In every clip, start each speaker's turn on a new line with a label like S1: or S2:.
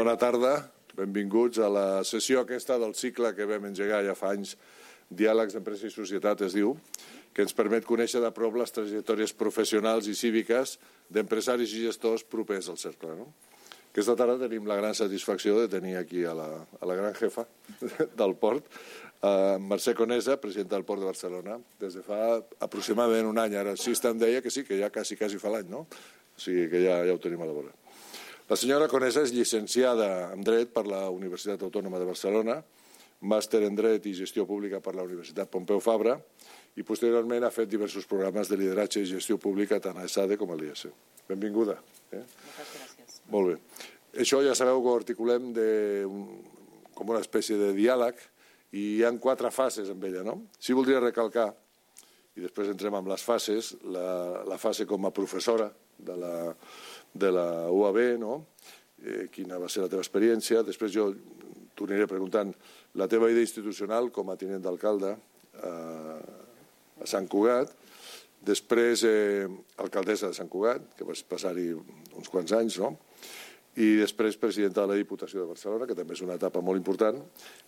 S1: Bona tarda, benvinguts a la sessió aquesta del cicle que vam engegar ja fa anys, Diàlegs d'Empresa i Societat es diu, que ens permet conèixer de prop les trajectòries professionals i cíviques d'empresaris i gestors propers al cercle. No? Aquesta tarda tenim la gran satisfacció de tenir aquí a la, a la gran jefa del port, eh, Mercè Conesa, presidenta del Port de Barcelona, des de fa aproximadament un any. Ara sí em deia que sí, que ja quasi, quasi fa l'any, no? O sigui que ja, ja ho tenim a la vora. La senyora Conesa és llicenciada en Dret per la Universitat Autònoma de Barcelona, màster en Dret i Gestió Pública per la Universitat Pompeu Fabra i posteriorment ha fet diversos programes de lideratge i gestió pública tant a ESADE com a l'IES. Benvinguda.
S2: Eh? Moltes gràcies.
S1: Molt bé. Això ja sabeu que ho articulem de, com una espècie de diàleg i hi han quatre fases amb ella. No? Sí voldria recalcar, i després entrem amb les fases, la, la fase com a professora de la, de la UAB, no? eh, quina va ser la teva experiència. Després jo t'ho aniré preguntant la teva idea institucional com a tinent d'alcalde eh, a Sant Cugat, després eh, alcaldessa de Sant Cugat, que vas passar-hi uns quants anys, no? i després presidenta de la Diputació de Barcelona, que també és una etapa molt important,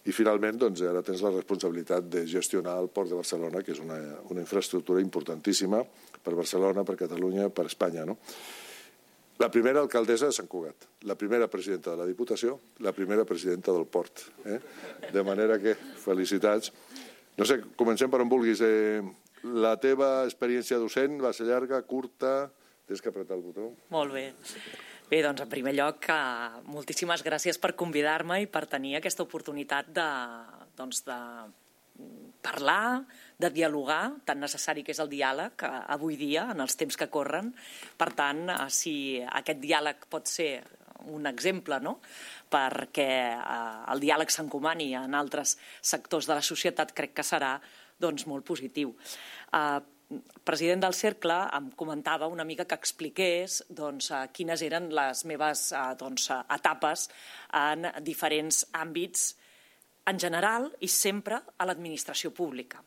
S1: i finalment doncs, ara tens la responsabilitat de gestionar el Port de Barcelona, que és una, una infraestructura importantíssima per Barcelona, per Catalunya, per Espanya. No? La primera alcaldessa de Sant Cugat, la primera presidenta de la Diputació, la primera presidenta del Port. Eh? De manera que felicitats. No sé, comencem per on vulguis. Eh, la teva experiència docent va ser llarga, curta? Tens que apretar el botó.
S2: Molt bé. Bé, doncs en primer lloc, moltíssimes gràcies per convidar-me i per tenir aquesta oportunitat de, doncs, de parlar, de dialogar, tan necessari que és el diàleg eh, avui dia, en els temps que corren. Per tant, eh, si aquest diàleg pot ser un exemple no? perquè eh, el diàleg s'encomani en altres sectors de la societat, crec que serà doncs, molt positiu. Eh, president del Cercle em comentava una mica que expliqués doncs, quines eren les meves doncs, etapes en diferents àmbits en general i sempre a l'administració pública.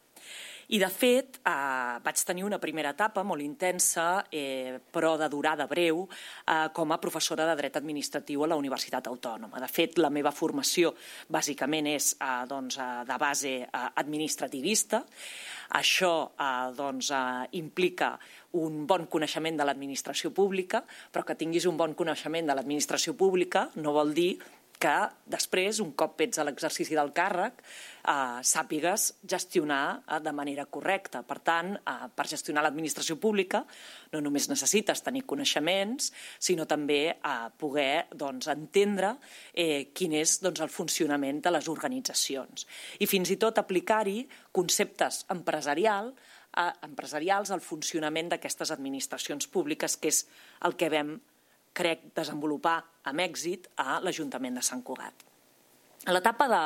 S2: I, de fet, eh, vaig tenir una primera etapa molt intensa, eh, però de durada breu, eh, com a professora de dret administratiu a la Universitat Autònoma. De fet, la meva formació bàsicament és eh, doncs, eh, de base eh, administrativista. Això eh, doncs, eh, implica un bon coneixement de l'administració pública, però que tinguis un bon coneixement de l'administració pública no vol dir que després, un cop ets a l'exercici del càrrec, eh, sàpigues gestionar eh, de manera correcta. Per tant, eh, per gestionar l'administració pública no només necessites tenir coneixements, sinó també eh, poder doncs, entendre eh, quin és doncs, el funcionament de les organitzacions. I fins i tot aplicar-hi conceptes empresarial, eh, empresarials al funcionament d'aquestes administracions públiques, que és el que vam crec, desenvolupar amb èxit a l'Ajuntament de Sant Cugat. L'etapa de,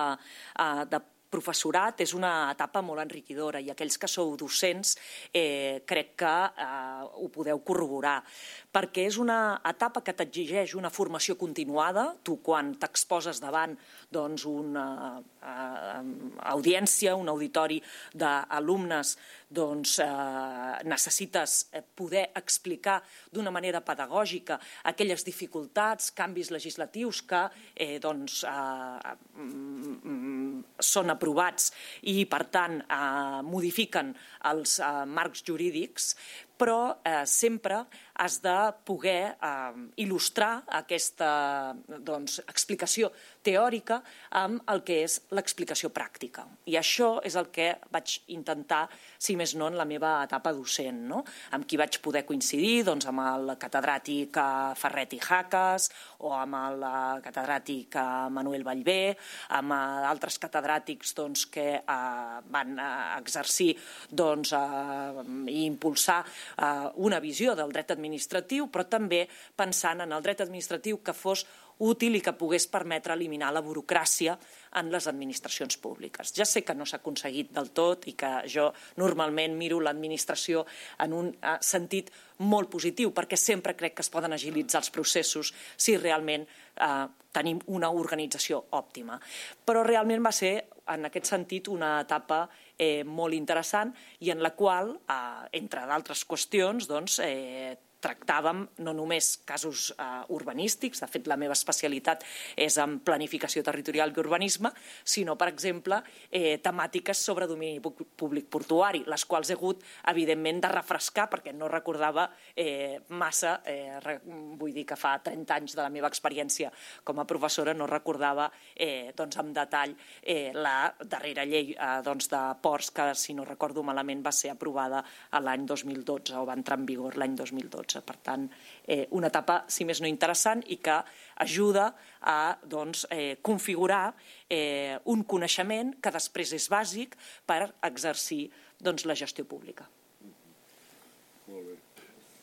S2: eh, de professorat és una etapa molt enriquidora i aquells que sou docents eh, crec que eh, ho podeu corroborar perquè és una etapa que t'exigeix una formació continuada. Tu, quan t'exposes davant doncs, una eh, audiència, un auditori d'alumnes, doncs, eh, necessites poder explicar d'una manera pedagògica aquelles dificultats, canvis legislatius que eh, doncs, eh, són aprovats i, per tant, eh, modifiquen els eh, marcs jurídics, però eh, sempre has de poder eh, il·lustrar aquesta doncs, explicació teòrica amb el que és l'explicació pràctica. I això és el que vaig intentar, si més no, en la meva etapa docent, no? amb qui vaig poder coincidir doncs, amb el catedràtic eh, Ferret i Jaques o amb el eh, catedràtic eh, Manuel Vallvé, amb altres catedràtics doncs, que eh, van exercir doncs, eh, i impulsar eh, una visió del dret administratiu, però també pensant en el dret administratiu que fos útil i que pogués permetre eliminar la burocràcia en les administracions públiques. Ja sé que no s'ha aconseguit del tot i que jo normalment miro l'administració en un eh, sentit molt positiu, perquè sempre crec que es poden agilitzar els processos si realment eh, tenim una organització òptima. Però realment va ser, en aquest sentit, una etapa eh, molt interessant i en la qual, eh, entre d'altres qüestions, doncs, eh, tractàvem no només casos eh, urbanístics, de fet la meva especialitat és en planificació territorial i urbanisme, sinó, per exemple, eh, temàtiques sobre domini públic portuari, les quals he hagut, evidentment, de refrescar perquè no recordava eh, massa, eh, re, vull dir que fa 30 anys de la meva experiència com a professora no recordava eh, doncs, en detall eh, la darrera llei eh, doncs, de ports que, si no recordo malament, va ser aprovada l'any 2012 o va entrar en vigor l'any 2012. 2012. Per tant, eh, una etapa, si més no, interessant i que ajuda a doncs, eh, configurar eh, un coneixement que després és bàsic per exercir doncs, la gestió pública.
S1: Molt bé.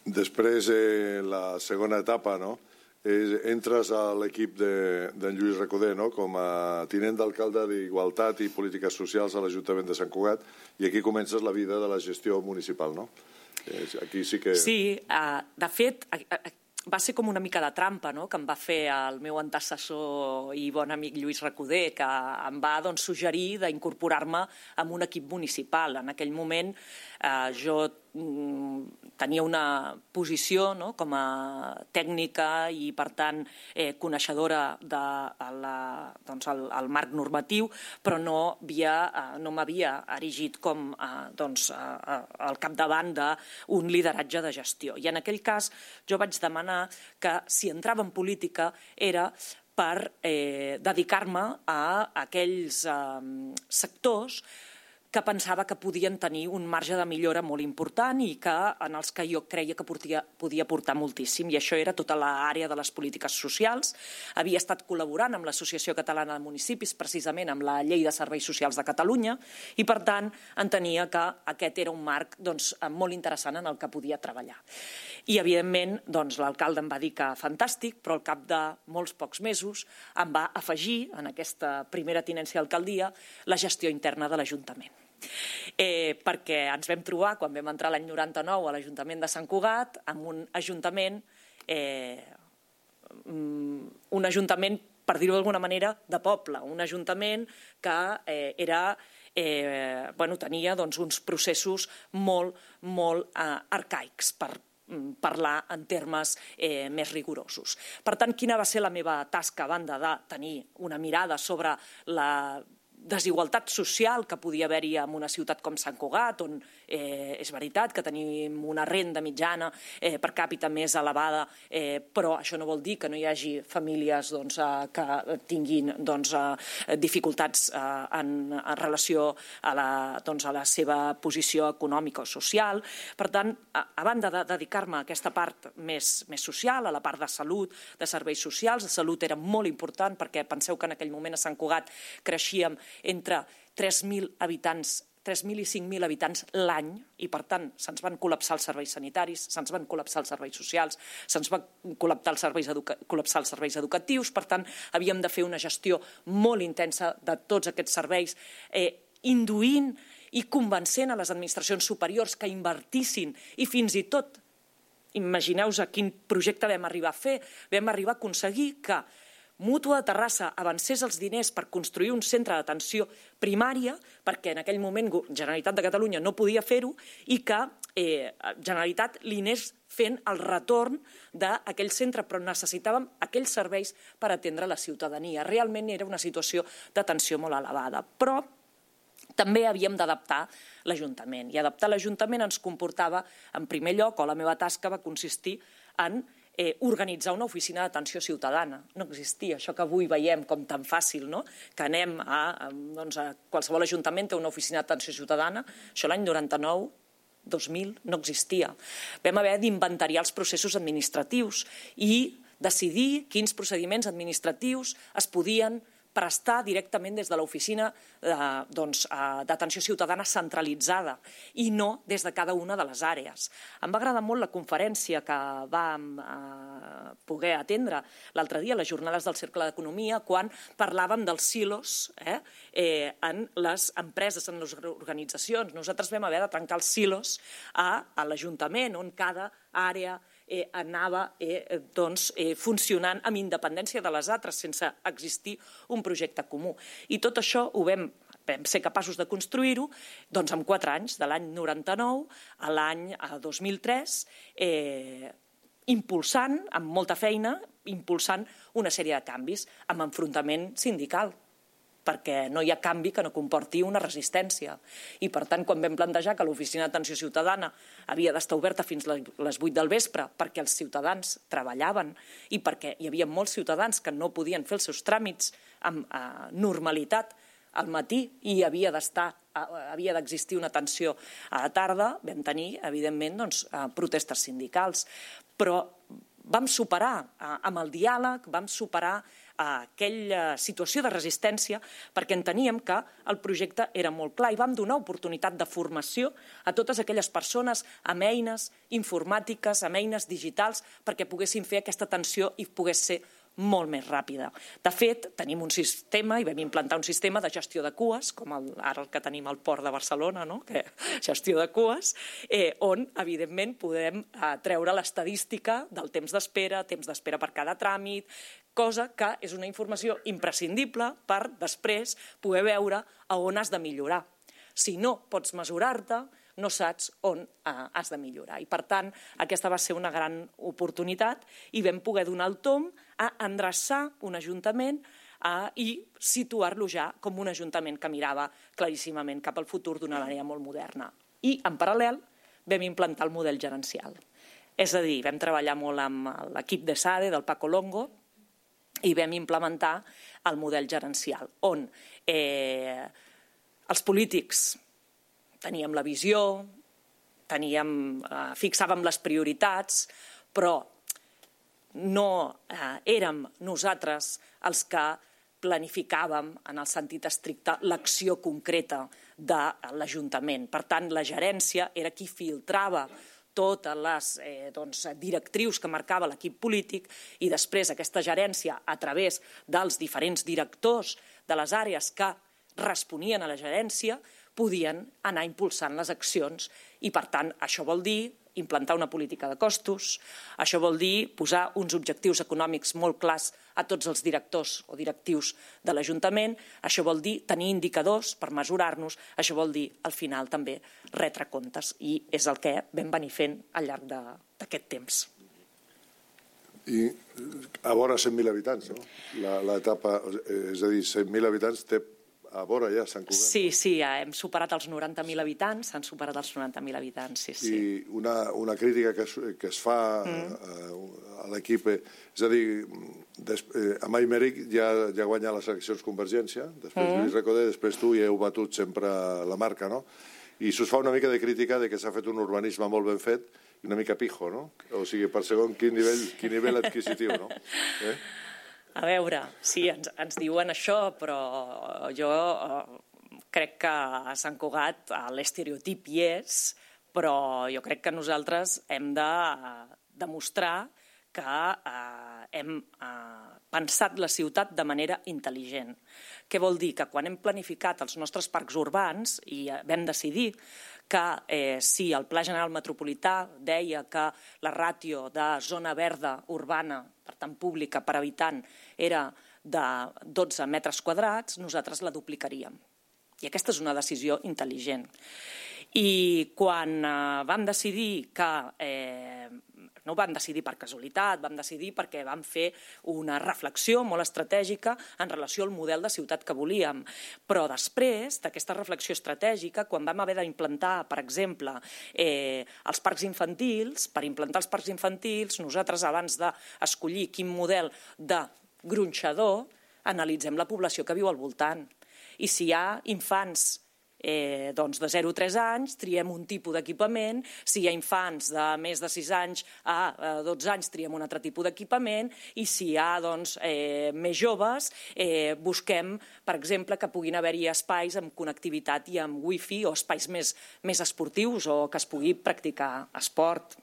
S1: Després, eh, la segona etapa, no? és, entres a l'equip d'en de, Lluís Recoder no? com a tinent d'alcalde d'Igualtat i Polítiques Socials a l'Ajuntament de Sant Cugat i aquí comences la vida de la gestió municipal, no? Aquí sí que...
S2: Sí, uh, de fet, va ser com una mica de trampa no? que em va fer el meu antecessor i bon amic Lluís Recoder, que em va doncs, suggerir d'incorporar-me en un equip municipal. En aquell moment eh, jo tenia una posició no? com a tècnica i, per tant, eh, coneixedora de la, doncs, el, el marc normatiu, però no, havia, eh, no m'havia erigit com eh, doncs, eh, al capdavant d'un lideratge de gestió. I en aquell cas jo vaig demanar que si entrava en política era per eh, dedicar-me a aquells eh, sectors pensava que podien tenir un marge de millora molt important i que en els que jo creia que podia, podia portar moltíssim. I això era tota l'àrea de les polítiques socials. Havia estat col·laborant amb l'Associació Catalana de Municipis, precisament amb la Llei de Serveis Socials de Catalunya, i per tant entenia que aquest era un marc doncs, molt interessant en el que podia treballar. I, evidentment, doncs, l'alcalde em va dir que fantàstic, però al cap de molts pocs mesos em va afegir, en aquesta primera tinència d'alcaldia, la gestió interna de l'Ajuntament. Eh, perquè ens vam trobar, quan vam entrar l'any 99 a l'Ajuntament de Sant Cugat, amb un ajuntament, eh, mm, un ajuntament, per dir-ho d'alguna manera, de poble, un ajuntament que eh, era eh, bueno, tenia doncs, uns processos molt, molt eh, arcaics per mm, parlar en termes eh, més rigorosos. Per tant, quina va ser la meva tasca a banda de tenir una mirada sobre la desigualtat social que podia haver-hi en una ciutat com Sant Cugat, on eh, és veritat que tenim una renda mitjana eh, per càpita més elevada, eh, però això no vol dir que no hi hagi famílies doncs, eh, que tinguin doncs, eh, dificultats eh, en, en relació a la, doncs, a la seva posició econòmica o social. Per tant, a, a banda de dedicar-me a aquesta part més, més social, a la part de salut, de serveis socials, de salut era molt important perquè penseu que en aquell moment a Sant Cugat creixíem entre 3.000 habitants 3.000 i 5.000 habitants l'any i, per tant, se'ns van col·lapsar els serveis sanitaris, se'ns van col·lapsar els serveis socials, se'ns van col·lapsar els serveis, col·lapsar els serveis educatius, per tant, havíem de fer una gestió molt intensa de tots aquests serveis, eh, induint i convencent a les administracions superiors que invertissin. I fins i tot, imagineu-vos a quin projecte vam arribar a fer, vam arribar a aconseguir que Mútua de Terrassa avancés els diners per construir un centre d'atenció primària, perquè en aquell moment Generalitat de Catalunya no podia fer-ho, i que eh, Generalitat li anés fent el retorn d'aquell centre, però necessitàvem aquells serveis per atendre la ciutadania. Realment era una situació d'atenció molt elevada. Però també havíem d'adaptar l'Ajuntament. I adaptar l'Ajuntament ens comportava, en primer lloc, o la meva tasca va consistir en eh, organitzar una oficina d'atenció ciutadana. No existia això que avui veiem com tan fàcil, no? que anem a, a, doncs a qualsevol ajuntament té una oficina d'atenció ciutadana. Això l'any 99 2000 no existia. Vam haver d'inventariar els processos administratius i decidir quins procediments administratius es podien prestar directament des de l'oficina eh, doncs, eh, d'atenció ciutadana centralitzada i no des de cada una de les àrees. Em va agradar molt la conferència que vam eh, poder atendre l'altre dia a les jornades del Cercle d'Economia quan parlàvem dels silos eh, eh, en les empreses, en les organitzacions. Nosaltres vam haver de trencar els silos a, a l'Ajuntament on cada àrea eh, anava eh, doncs, eh, funcionant amb independència de les altres, sense existir un projecte comú. I tot això ho vam vam ser capaços de construir-ho doncs, en quatre anys, de l'any 99 a l'any 2003, eh, impulsant, amb molta feina, impulsant una sèrie de canvis, amb enfrontament sindical perquè no hi ha canvi que no comporti una resistència. I, per tant, quan vam plantejar que l'Oficina d'Atenció Ciutadana havia d'estar oberta fins les 8 del vespre perquè els ciutadans treballaven i perquè hi havia molts ciutadans que no podien fer els seus tràmits amb eh, normalitat al matí i havia d'estar eh, havia d'existir una atenció a la tarda, vam tenir, evidentment, doncs, eh, protestes sindicals. Però vam superar, eh, amb el diàleg, vam superar aquella situació de resistència perquè enteníem que el projecte era molt clar i vam donar oportunitat de formació a totes aquelles persones amb eines informàtiques, amb eines digitals, perquè poguessin fer aquesta atenció i pogués ser molt més ràpida. De fet, tenim un sistema i vam implantar un sistema de gestió de cues, com el, ara el que tenim al port de Barcelona, no? que gestió de cues, eh, on, evidentment, podem eh, treure l'estadística del temps d'espera, temps d'espera per cada tràmit, cosa que és una informació imprescindible per després poder veure a on has de millorar. Si no pots mesurar-te, no saps on eh, has de millorar. I, per tant, aquesta va ser una gran oportunitat i vam poder donar el tom a endreçar un ajuntament eh, i situar-lo ja com un ajuntament que mirava claríssimament cap al futur d'una manera molt moderna. I, en paral·lel, vam implantar el model gerencial. És a dir, vam treballar molt amb l'equip de SADE, del Paco Longo, i vam implementar el model gerencial, on eh, els polítics teníem la visió, teníem, eh, fixàvem les prioritats, però no eh, érem nosaltres els que planificàvem, en el sentit estricte, l'acció concreta de l'Ajuntament. Per tant, la gerència era qui filtrava totes les eh, doncs, directrius que marcava l'equip polític i després aquesta gerència, a través dels diferents directors de les àrees que responien a la gerència, podien anar impulsant les accions i, per tant, això vol dir implantar una política de costos, això vol dir posar uns objectius econòmics molt clars a tots els directors o directius de l'Ajuntament, això vol dir tenir indicadors per mesurar-nos, això vol dir, al final, també retre comptes, i és el que vam venir fent al llarg d'aquest temps.
S1: I a vora 100.000 habitants, no? L'etapa, és a dir, 100.000 habitants té a vora ja Sant Cugat.
S2: Sí, sí, ja hem superat els 90.000 habitants, s'han superat els 90.000 habitants, sí, sí.
S1: I una, una crítica que es, que es fa mm. a, a l'equip, eh, és a dir, des, eh, amb Aymeric ja, ja guanya les eleccions Convergència, després mm. Lluís Recoder, després tu i heu batut sempre la marca, no? I s'us fa una mica de crítica de que s'ha fet un urbanisme molt ben fet i una mica pijo, no? O sigui, per segon quin nivell, quin nivell adquisitiu, no? Eh?
S2: A veure, sí, ens, ens diuen això, però jo eh, crec que a Sant Cugat l'estereotip hi és, però jo crec que nosaltres hem de demostrar que eh, hem eh, pensat la ciutat de manera intel·ligent. Què vol dir? Que quan hem planificat els nostres parcs urbans i eh, vam decidir que eh, si el Pla General Metropolità deia que la ràtio de zona verda urbana, per tant pública per habitant, era de 12 metres quadrats, nosaltres la duplicaríem. I aquesta és una decisió intel·ligent. I quan eh, vam decidir que eh, no ho vam decidir per casualitat, vam decidir perquè vam fer una reflexió molt estratègica en relació al model de ciutat que volíem. Però després d'aquesta reflexió estratègica, quan vam haver d'implantar, per exemple, eh, els parcs infantils, per implantar els parcs infantils, nosaltres abans d'escollir quin model de gronxador, analitzem la població que viu al voltant. I si hi ha infants eh, doncs de 0 a 3 anys triem un tipus d'equipament, si hi ha infants de més de 6 anys a 12 anys triem un altre tipus d'equipament i si hi ha doncs, eh, més joves eh, busquem, per exemple, que puguin haver-hi espais amb connectivitat i amb wifi o espais més, més esportius o que es pugui practicar esport.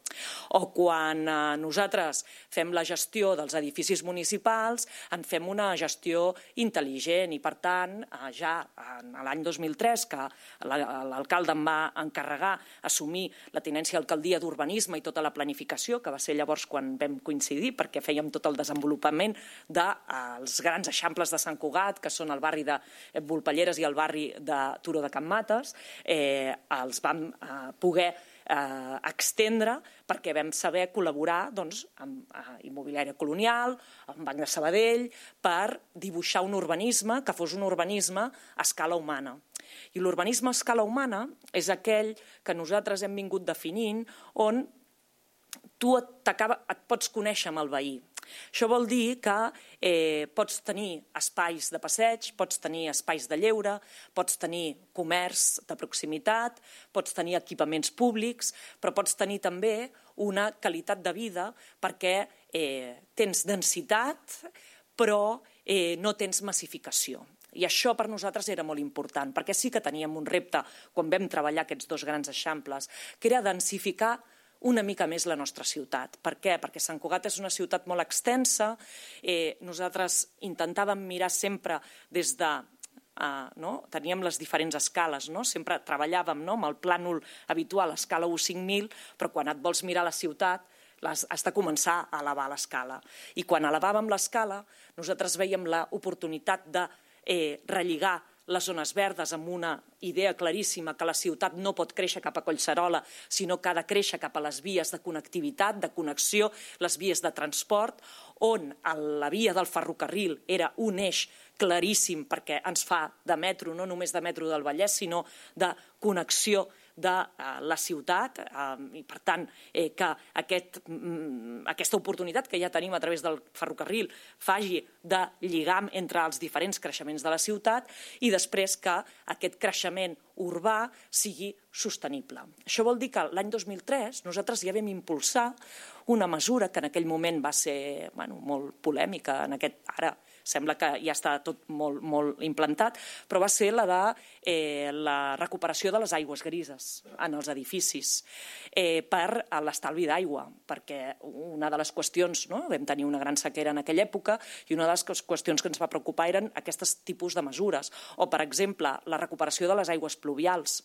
S2: O quan eh, nosaltres fem la gestió dels edificis municipals, en fem una gestió intel·ligent i, per tant, eh, ja en l'any 2003, que l'alcalde em va encarregar assumir la tinència d'alcaldia d'urbanisme i tota la planificació, que va ser llavors quan vam coincidir, perquè fèiem tot el desenvolupament dels de, grans eixamples de Sant Cugat, que són el barri de Volpelleres i el barri de Turó de Can Mates, eh, els vam eh, poder eh, extendre perquè vam saber col·laborar doncs, amb eh, Immobiliària Colonial, amb Banc de Sabadell, per dibuixar un urbanisme que fos un urbanisme a escala humana. I l'urbanisme a escala humana és aquell que nosaltres hem vingut definint on tu et, et pots conèixer amb el veí. Això vol dir que eh, pots tenir espais de passeig, pots tenir espais de lleure, pots tenir comerç de proximitat, pots tenir equipaments públics, però pots tenir també una qualitat de vida perquè eh, tens densitat, però eh, no tens massificació. I això per nosaltres era molt important, perquè sí que teníem un repte quan vam treballar aquests dos grans eixamples, que era densificar una mica més la nostra ciutat. Per què? Perquè Sant Cugat és una ciutat molt extensa, eh, nosaltres intentàvem mirar sempre des de Uh, no? teníem les diferents escales, no? sempre treballàvem no? amb el plànol habitual, escala 1 5000, però quan et vols mirar la ciutat les, has de començar a elevar l'escala. I quan elevàvem l'escala, nosaltres veiem l'oportunitat de eh, relligar les zones verdes amb una idea claríssima que la ciutat no pot créixer cap a Collserola, sinó que ha de créixer cap a les vies de connectivitat, de connexió, les vies de transport, on la via del ferrocarril era un eix claríssim perquè ens fa de metro, no només de metro del Vallès, sinó de connexió de eh, la ciutat eh, i, per tant, eh, que aquest, mm, aquesta oportunitat que ja tenim a través del ferrocarril faci de lligam entre els diferents creixements de la ciutat i després que aquest creixement urbà sigui sostenible. Això vol dir que l'any 2003 nosaltres ja vam impulsar una mesura que en aquell moment va ser bueno, molt polèmica, en aquest, ara sembla que ja està tot molt, molt implantat, però va ser la de eh, la recuperació de les aigües grises en els edificis eh, per a l'estalvi d'aigua, perquè una de les qüestions, no? vam tenir una gran sequera en aquella època, i una de les qüestions que ens va preocupar eren aquests tipus de mesures, o per exemple la recuperació de les aigües pluvials,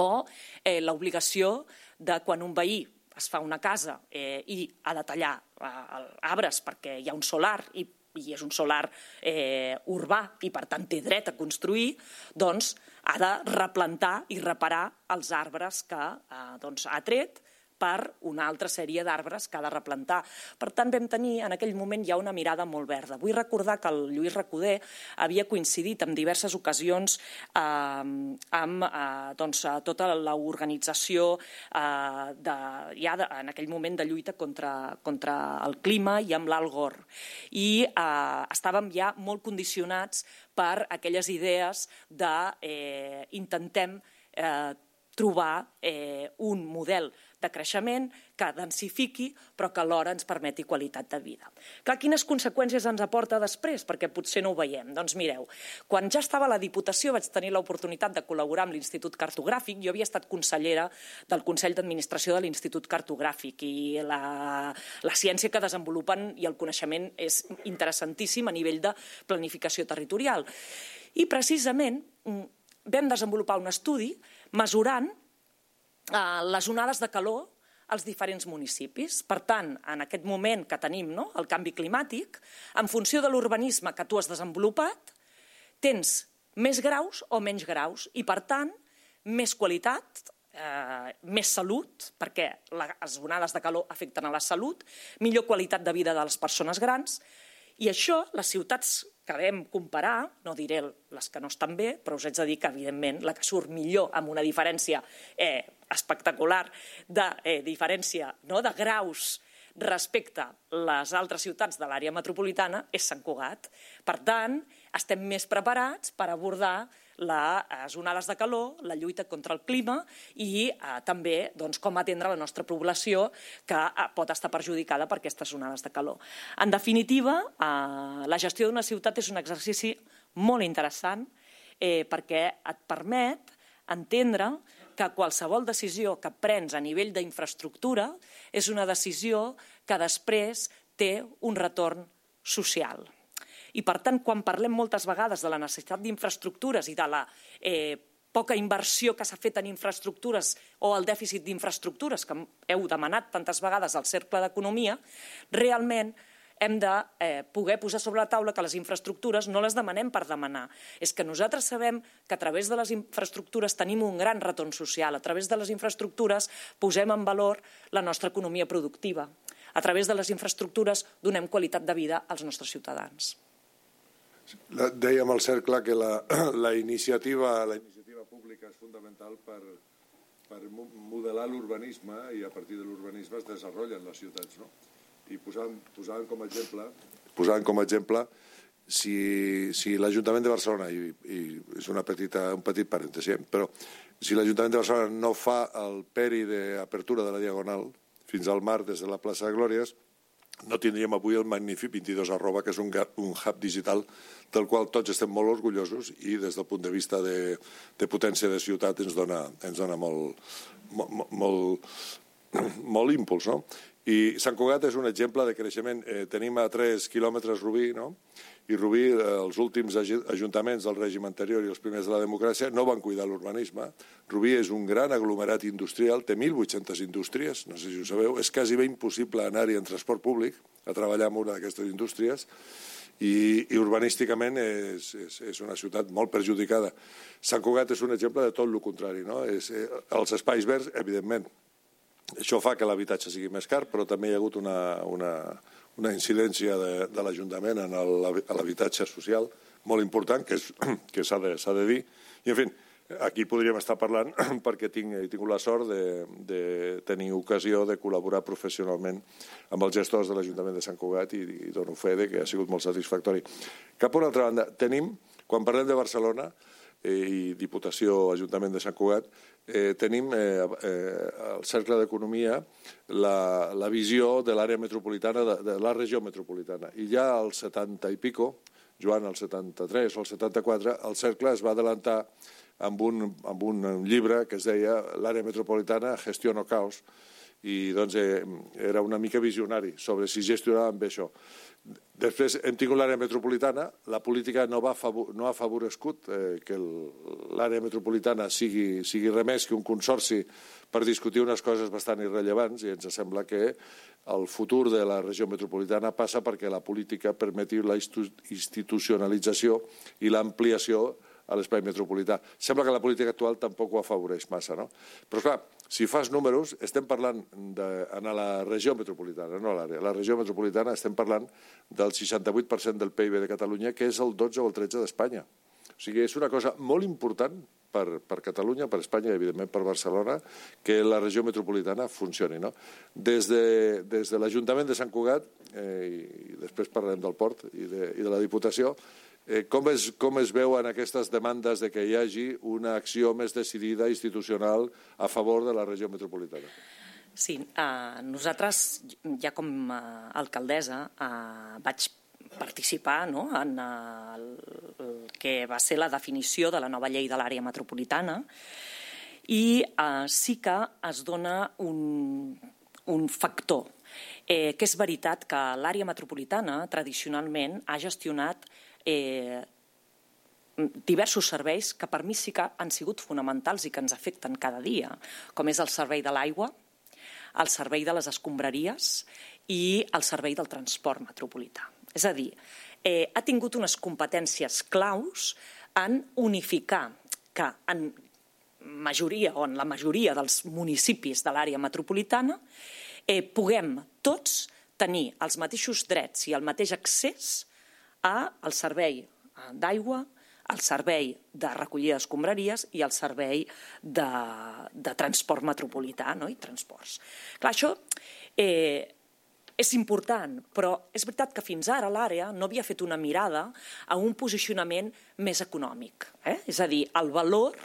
S2: o eh, l'obligació de quan un veí es fa una casa eh, i ha de tallar eh, arbres perquè hi ha un solar i i és un solar eh, urbà i per tant té dret a construir, doncs ha de replantar i reparar els arbres que eh, doncs, ha tret per una altra sèrie d'arbres que ha de replantar. Per tant, vam tenir en aquell moment ja una mirada molt verda. Vull recordar que el Lluís Recoder havia coincidit en diverses ocasions eh, amb eh, doncs, tota l'organització eh, de, ja de, en aquell moment de lluita contra, contra el clima i amb l'Al Gore. I eh, estàvem ja molt condicionats per aquelles idees de eh, intentem eh, trobar eh, un model de creixement que densifiqui però que alhora ens permeti qualitat de vida. Clar, quines conseqüències ens aporta després? Perquè potser no ho veiem. Doncs mireu, quan ja estava a la Diputació vaig tenir l'oportunitat de col·laborar amb l'Institut Cartogràfic. Jo havia estat consellera del Consell d'Administració de l'Institut Cartogràfic i la, la ciència que desenvolupen i el coneixement és interessantíssim a nivell de planificació territorial. I precisament mm, vam desenvolupar un estudi mesurant eh, les onades de calor als diferents municipis. Per tant, en aquest moment que tenim no, el canvi climàtic, en funció de l'urbanisme que tu has desenvolupat, tens més graus o menys graus i, per tant, més qualitat, eh, més salut, perquè les onades de calor afecten a la salut, millor qualitat de vida de les persones grans, i això, les ciutats que vam comparar, no diré les que no estan bé, però us haig de dir que, evidentment, la que surt millor amb una diferència eh, espectacular de eh, diferència no, de graus respecte les altres ciutats de l'àrea metropolitana és Sant Cugat. Per tant, estem més preparats per abordar les onades de calor, la lluita contra el clima i eh, també doncs, com atendre la nostra població que eh, pot estar perjudicada per aquestes onades de calor. En definitiva, eh, la gestió d'una ciutat és un exercici molt interessant eh, perquè et permet entendre que qualsevol decisió que prens a nivell d'infraestructura és una decisió que després té un retorn social. I, per tant, quan parlem moltes vegades de la necessitat d'infraestructures i de la eh, poca inversió que s'ha fet en infraestructures o el dèficit d'infraestructures que heu demanat tantes vegades al Cercle d'Economia, realment hem de eh, poder posar sobre la taula que les infraestructures no les demanem per demanar. És que nosaltres sabem que a través de les infraestructures tenim un gran retorn social. A través de les infraestructures posem en valor la nostra economia productiva. A través de les infraestructures donem qualitat de vida als nostres ciutadans.
S1: Dèiem al cercle que la, la, iniciativa, la iniciativa pública és fundamental per, per modelar l'urbanisme i a partir de l'urbanisme es desenvolupen les ciutats. No? i posant, posant com a exemple, posant com a exemple si, si l'Ajuntament de Barcelona, i, i és una petita, un petit parèntesi, eh, però si l'Ajuntament de Barcelona no fa el peri d'apertura de la Diagonal fins al mar des de la plaça de Glòries, no tindríem avui el magnífic 22 arroba, que és un, un hub digital del qual tots estem molt orgullosos i des del punt de vista de, de potència de ciutat ens dona, ens dona molt, molt, molt, molt impuls. No? I Sant Cugat és un exemple de creixement. Eh, tenim a 3 quilòmetres Rubí, no? I Rubí, eh, els últims ajuntaments del règim anterior i els primers de la democràcia no van cuidar l'urbanisme. Rubí és un gran aglomerat industrial, té 1.800 indústries, no sé si ho sabeu, és quasi bé impossible anar-hi en transport públic a treballar en una d'aquestes indústries i, i urbanísticament és, és, és una ciutat molt perjudicada. Sant Cugat és un exemple de tot el contrari. No? És, eh, els espais verds, evidentment, això fa que l'habitatge sigui més car, però també hi ha hagut una, una, una incidència de, de l'Ajuntament en l'habitatge social molt important, que, és, que s'ha de, de dir. I, en fi, aquí podríem estar parlant perquè tinc, he tingut la sort de, de tenir ocasió de col·laborar professionalment amb els gestors de l'Ajuntament de Sant Cugat i, i dono fe de que ha sigut molt satisfactori. Cap a una altra banda, tenim, quan parlem de Barcelona, i Diputació, Ajuntament de Sant Cugat, eh, tenim eh, eh, Cercle d'Economia la, la visió de l'àrea metropolitana, de, de la regió metropolitana. I ja al 70 i pico, Joan, al 73 o al 74, el Cercle es va adelantar amb un, amb un llibre que es deia L'àrea metropolitana, gestió caos, i doncs eh, era una mica visionari sobre si gestionàvem bé això. Després hem tingut l'àrea metropolitana, la política no, va no ha favorescut eh, que l'àrea metropolitana sigui, sigui remés que un consorci per discutir unes coses bastant irrellevants i ens sembla que el futur de la regió metropolitana passa perquè la política permeti la institucionalització i l'ampliació a l'espai metropolità. Sembla que la política actual tampoc ho afavoreix massa, no? Però, clar, si fas números, estem parlant de, en la regió metropolitana, no a l'àrea. La regió metropolitana estem parlant del 68% del PIB de Catalunya, que és el 12 o el 13 d'Espanya. O sigui, és una cosa molt important per, per Catalunya, per Espanya i, evidentment, per Barcelona, que la regió metropolitana funcioni. No? Des de, des de l'Ajuntament de Sant Cugat, eh, i després parlarem del port i de, i de la Diputació, Eh, com, es, com es veuen aquestes demandes de que hi hagi una acció més decidida institucional a favor de la regió metropolitana?
S2: Sí, eh, nosaltres, ja com a alcaldessa, eh, vaig participar no, en el, el que va ser la definició de la nova llei de l'àrea metropolitana i eh, sí que es dona un, un factor, eh, que és veritat que l'àrea metropolitana tradicionalment ha gestionat eh, diversos serveis que per mi sí que han sigut fonamentals i que ens afecten cada dia, com és el servei de l'aigua, el servei de les escombraries i el servei del transport metropolità. És a dir, eh, ha tingut unes competències claus en unificar que en majoria o en la majoria dels municipis de l'àrea metropolitana eh, puguem tots tenir els mateixos drets i el mateix accés al servei d'aigua, al servei de recollida d'escombraries i al servei de, de transport metropolità no? i transports. Clar, això eh, és important, però és veritat que fins ara l'àrea no havia fet una mirada a un posicionament més econòmic. Eh? És a dir, el valor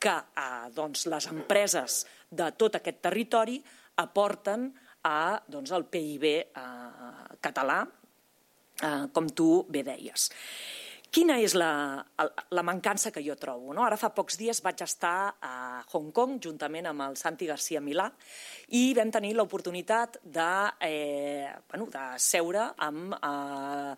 S2: que eh, doncs, les empreses de tot aquest territori aporten a, doncs, al PIB eh, català eh, com tu bé deies. Quina és la, la mancança que jo trobo? No? Ara fa pocs dies vaig estar a Hong Kong juntament amb el Santi García Milà i vam tenir l'oportunitat de, eh, bueno, de seure amb eh,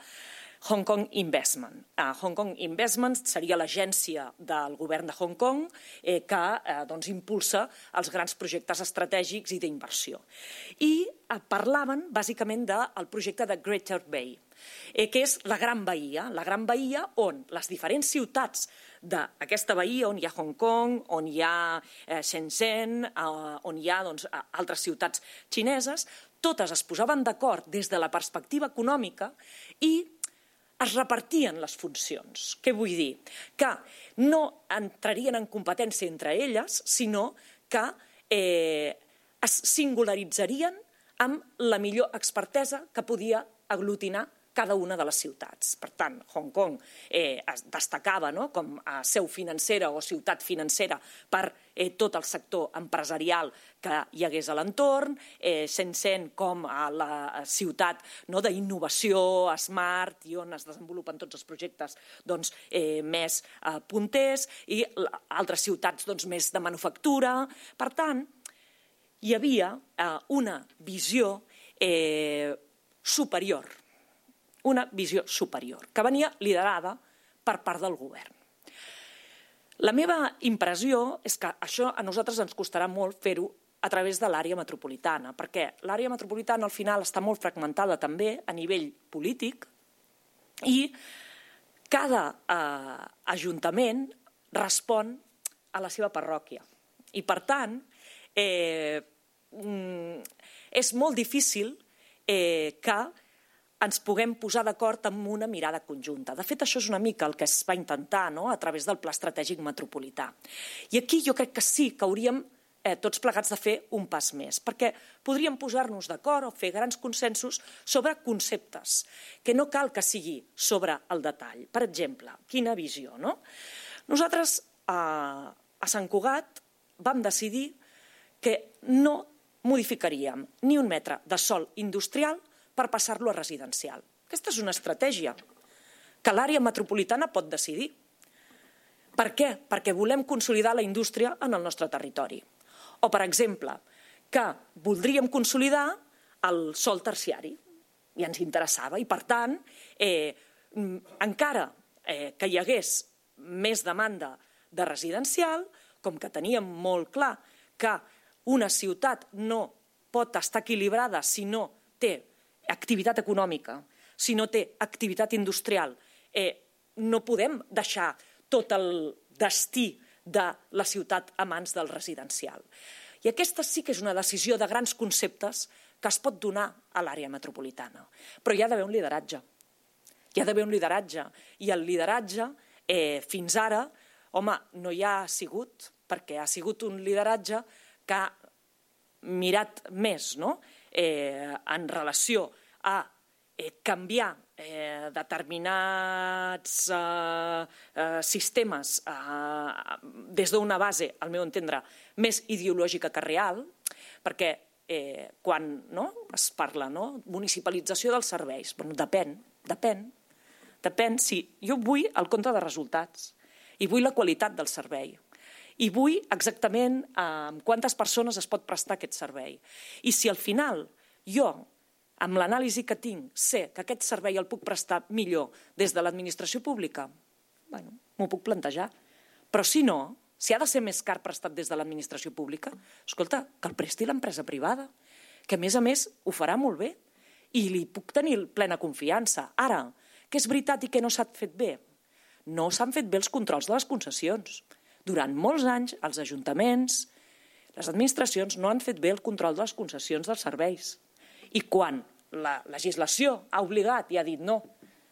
S2: Hong Kong Investment. Uh, Hong Kong Investment seria l'agència del govern de Hong Kong eh, que eh, doncs, impulsa els grans projectes estratègics i d'inversió. I parlaven bàsicament del projecte de Greater Bay, eh, que és la Gran Bahia, la Gran Bahia on les diferents ciutats d'aquesta bahia, on hi ha Hong Kong, on hi ha eh, Shenzhen, eh, on hi ha doncs, altres ciutats xineses, totes es posaven d'acord des de la perspectiva econòmica i es repartien les funcions. Què vull dir? Que no entrarien en competència entre elles, sinó que eh, es singularitzarien amb la millor expertesa que podia aglutinar cada una de les ciutats. Per tant, Hong Kong eh, es destacava no? com a seu financera o ciutat financera per eh, tot el sector empresarial que hi hagués a l'entorn, eh, Shenzhen com a la ciutat no, d'innovació smart i on es desenvolupen tots els projectes doncs, eh, més eh, punters i altres ciutats doncs, més de manufactura. Per tant, hi havia eh, una visió eh, superior una visió superior, que venia liderada per part del govern. La meva impressió és que això a nosaltres ens costarà molt fer-ho a través de l'àrea metropolitana, perquè l'àrea metropolitana al final està molt fragmentada també a nivell polític i cada eh, ajuntament respon a la seva parròquia. I, per tant, eh, mm, és molt difícil eh, que ens puguem posar d'acord amb una mirada conjunta. De fet, això és una mica el que es va intentar no? a través del Pla Estratègic Metropolità. I aquí jo crec que sí que hauríem eh, tots plegats de fer un pas més, perquè podríem posar-nos d'acord o fer grans consensos sobre conceptes, que no cal que sigui sobre el detall. Per exemple, quina visió, no? Nosaltres a, a Sant Cugat vam decidir que no modificaríem ni un metre de sol industrial per passar-lo a residencial. Aquesta és una estratègia que l'àrea metropolitana pot decidir. Per què? Perquè volem consolidar la indústria en el nostre territori. O, per exemple, que voldríem consolidar el sol terciari i ens interessava i, per tant, eh, encara eh, que hi hagués més demanda de residencial, com que teníem molt clar que una ciutat no pot estar equilibrada si no té activitat econòmica, si no té activitat industrial, eh, no podem deixar tot el destí de la ciutat a mans del residencial. I aquesta sí que és una decisió de grans conceptes que es pot donar a l'àrea metropolitana. Però hi ha d'haver un lideratge. Hi ha d'haver un lideratge. I el lideratge, eh, fins ara, home, no hi ha sigut, perquè ha sigut un lideratge que ha mirat més, no?, eh, en relació a eh, canviar eh, determinats eh, eh, sistemes eh, des d'una base, al meu entendre, més ideològica que real, perquè eh, quan no, es parla no, municipalització dels serveis, bueno, depèn, depèn, depèn si jo vull el compte de resultats i vull la qualitat del servei i vull exactament eh, quantes persones es pot prestar aquest servei. I si al final jo, amb l'anàlisi que tinc, sé que aquest servei el puc prestar millor des de l'administració pública, bueno, m'ho puc plantejar. Però si no, si ha de ser més car prestat des de l'administració pública, escolta, que el presti l'empresa privada, que a més a més ho farà molt bé i li puc tenir plena confiança. Ara, que és veritat i que no s'ha fet bé? No s'han fet bé els controls de les concessions. Durant molts anys, els ajuntaments, les administracions no han fet bé el control de les concessions dels serveis. I quan la legislació ha obligat i ha dit no,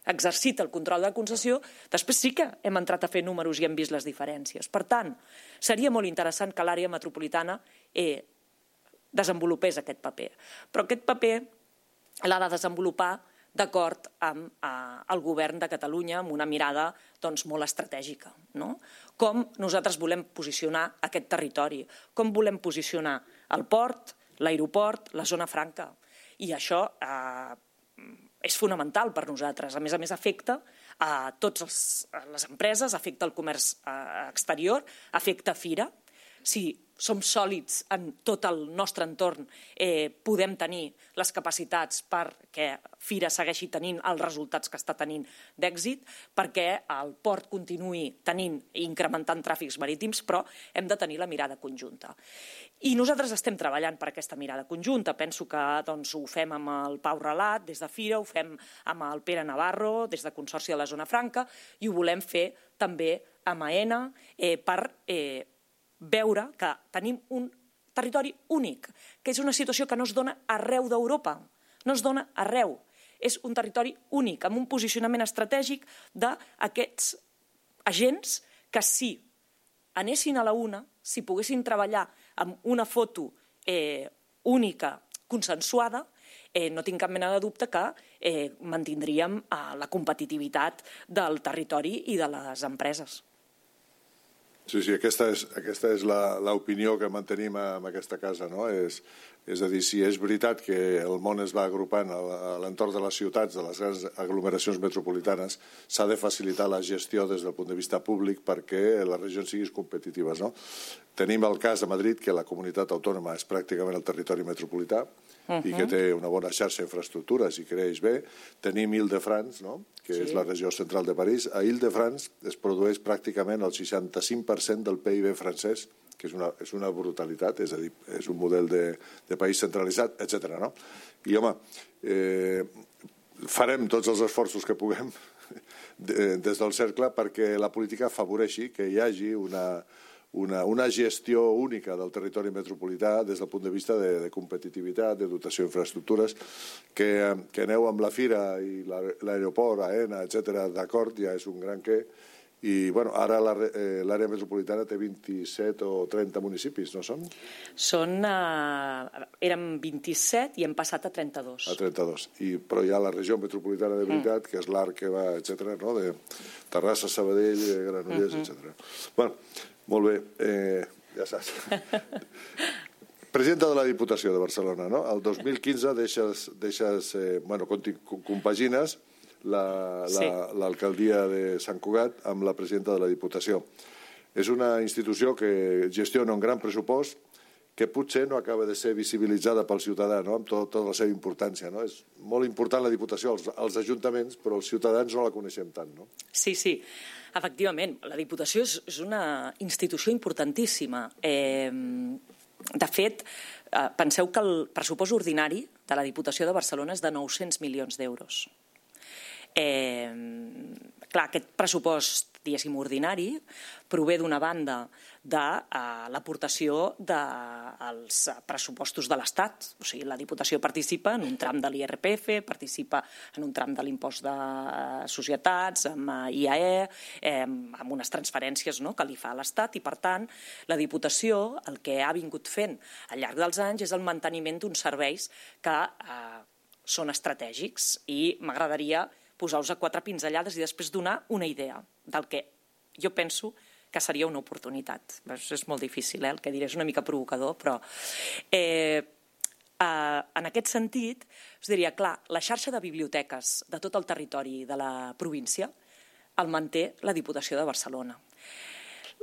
S2: exercita el control de la concessió, després sí que hem entrat a fer números i hem vist les diferències. Per tant, seria molt interessant que l'àrea metropolitana eh, desenvolupés aquest paper. Però aquest paper l'ha de desenvolupar d'acord amb eh, el govern de Catalunya amb una mirada doncs, molt estratègica. No? Com nosaltres volem posicionar aquest territori, com volem posicionar el port, l'aeroport, la zona franca. I això eh, és fonamental per nosaltres. A més a més, afecta a totes les empreses, afecta el comerç eh, exterior, afecta Fira. Si som sòlids en tot el nostre entorn, eh, podem tenir les capacitats perquè Fira segueixi tenint els resultats que està tenint d'èxit, perquè el port continuï tenint i incrementant tràfics marítims, però hem de tenir la mirada conjunta. I nosaltres estem treballant per aquesta mirada conjunta. Penso que doncs, ho fem amb el Pau Relat, des de Fira, ho fem amb el Pere Navarro, des de Consorci de la Zona Franca, i ho volem fer també amb AENA eh, per eh, veure que tenim un territori únic, que és una situació que no es dona arreu d'Europa, no es dona arreu. És un territori únic, amb un posicionament estratègic d'aquests agents que si anessin a la una, si poguessin treballar amb una foto eh, única, consensuada, eh, no tinc cap mena de dubte que eh, mantindríem eh, la competitivitat del territori i de les empreses.
S1: Sí, sí, aquesta és, aquesta és l'opinió que mantenim en aquesta casa, no? És, és a dir, si és veritat que el món es va agrupant a l'entorn de les ciutats, de les grans aglomeracions metropolitanes, s'ha de facilitar la gestió des del punt de vista públic perquè les regions siguin competitives. No? Tenim el cas a Madrid, que la comunitat autònoma és pràcticament el territori metropolità, uh -huh. i que té una bona xarxa d'infraestructures i creix bé. Tenim Ile-de-France, no? que sí. és la regió central de París. A Ile-de-France es produeix pràcticament el 65% del PIB francès, que és una, és una brutalitat, és a dir, és un model de, de país centralitzat, etc. No? I, home, eh, farem tots els esforços que puguem des del cercle perquè la política afavoreixi que hi hagi una, una, una gestió única del territori metropolità des del punt de vista de, de competitivitat, de dotació d'infraestructures, que, que aneu amb la Fira i l'aeroport, AENA, etc d'acord, ja és un gran què, i bueno, ara eh, l'àrea eh, metropolitana té 27 o 30 municipis, no són?
S2: Són, eh, érem 27 i hem passat a 32.
S1: A 32. I, però hi ha la regió metropolitana de veritat, mm. que és l'ARC que va, etc no? de Terrassa, Sabadell, Granollers, mm -hmm. etc. Bueno, molt bé, eh, ja saps. Presidenta de la Diputació de Barcelona, no? El 2015 deixes, deixes eh, bueno, compagines l'alcaldia la, la, de Sant Cugat amb la presidenta de la Diputació. És una institució que gestiona un gran pressupost que potser no acaba de ser visibilitzada pel ciutadà, no? amb tot, tota la seva importància. No? És molt important la Diputació, els, els ajuntaments, però els ciutadans no la coneixem tant. No?
S2: Sí, sí. Efectivament, la Diputació és, és una institució importantíssima. Eh, de fet, eh, penseu que el pressupost ordinari de la Diputació de Barcelona és de 900 milions d'euros. Eh, clar, aquest pressupost, diguéssim, ordinari, prové d'una banda de uh, l'aportació dels de, pressupostos de l'Estat. O sigui, la Diputació participa en un tram de l'IRPF, participa en un tram de l'impost de societats, amb IAE, eh, amb unes transferències no?, que li fa a l'Estat i, per tant, la Diputació el que ha vingut fent al llarg dels anys és el manteniment d'uns serveis que eh, són estratègics i m'agradaria posar-vos a quatre pinzellades i després donar una idea del que jo penso que seria una oportunitat. És, molt difícil, eh? el que diré és una mica provocador, però... Eh, eh, en aquest sentit, us diria, clar, la xarxa de biblioteques de tot el territori de la província el manté la Diputació de Barcelona.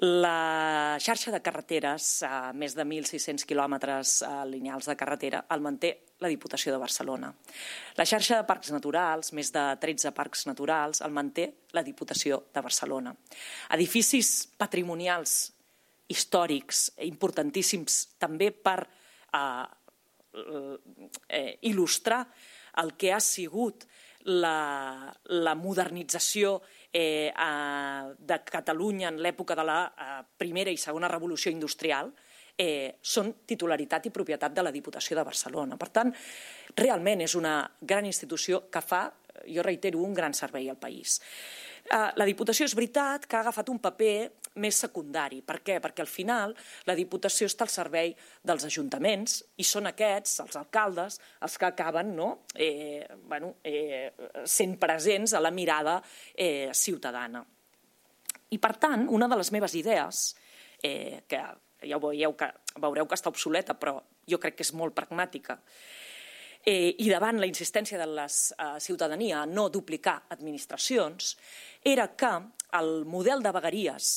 S2: La xarxa de carreteres, a més de 1.600 quilòmetres eh, lineals de carretera, el manté la Diputació de Barcelona. La xarxa de parcs naturals, més de 13 parcs naturals, el manté la Diputació de Barcelona. Edificis patrimonials històrics importantíssims també per eh, eh, il·lustrar el que ha sigut la, la modernització eh, de Catalunya en l'època de la a, primera i segona revolució industrial, eh, són titularitat i propietat de la Diputació de Barcelona. Per tant, realment és una gran institució que fa, jo reitero, un gran servei al país. Eh, la Diputació és veritat que ha agafat un paper més secundari. Per què? Perquè al final la Diputació està al servei dels ajuntaments i són aquests, els alcaldes, els que acaben no? eh, bueno, eh, sent presents a la mirada eh, ciutadana. I per tant, una de les meves idees, eh, que ja ho veieu que, veureu que està obsoleta, però jo crec que és molt pragmàtica, eh, i davant la insistència de la eh, ciutadania a no duplicar administracions, era que el model de vegueries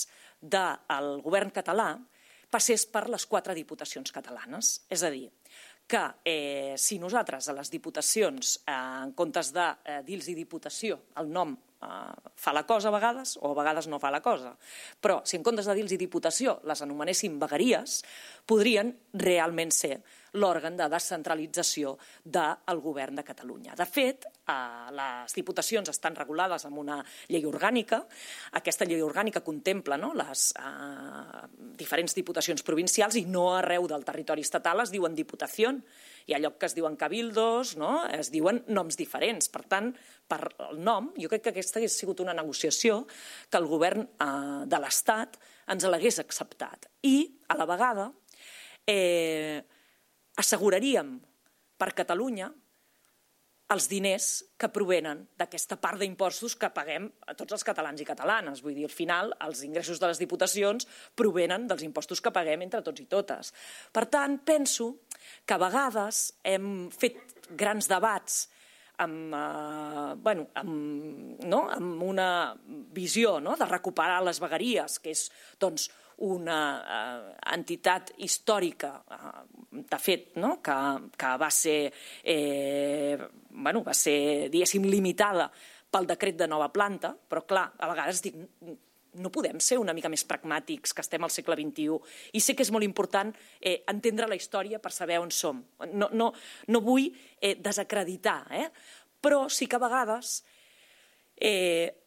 S2: del govern català passés per les quatre diputacions catalanes. És a dir, que eh, si nosaltres a les diputacions, eh, en comptes de eh, dir-los diputació, el nom eh, fa la cosa a vegades o a vegades no fa la cosa. Però si en comptes de dir-los diputació les anomenéssim vegueries, podrien realment ser l'òrgan de descentralització del govern de Catalunya. De fet, eh, les diputacions estan regulades amb una llei orgànica. Aquesta llei orgànica contempla no, les eh, diferents diputacions provincials i no arreu del territori estatal es diuen diputació. Hi ha lloc que es diuen cabildos, no? es diuen noms diferents. Per tant, per el nom, jo crec que aquesta hagués sigut una negociació que el govern eh, de l'Estat ens l'hagués acceptat. I, a la vegada, eh, asseguraríem per Catalunya els diners que provenen d'aquesta part d'impostos que paguem a tots els catalans i catalanes. Vull dir, al final, els ingressos de les diputacions provenen dels impostos que paguem entre tots i totes. Per tant, penso que a vegades hem fet grans debats amb, eh, bueno, amb, no? amb una visió no? de recuperar les vegueries, que és doncs, una eh, entitat històrica, eh, de fet, no? que, que va ser, eh, bueno, va ser, diguéssim, limitada pel decret de nova planta, però clar, a vegades dic, no podem ser una mica més pragmàtics, que estem al segle XXI. I sé que és molt important eh, entendre la història per saber on som. No, no, no vull eh, desacreditar, eh? però sí que a vegades eh,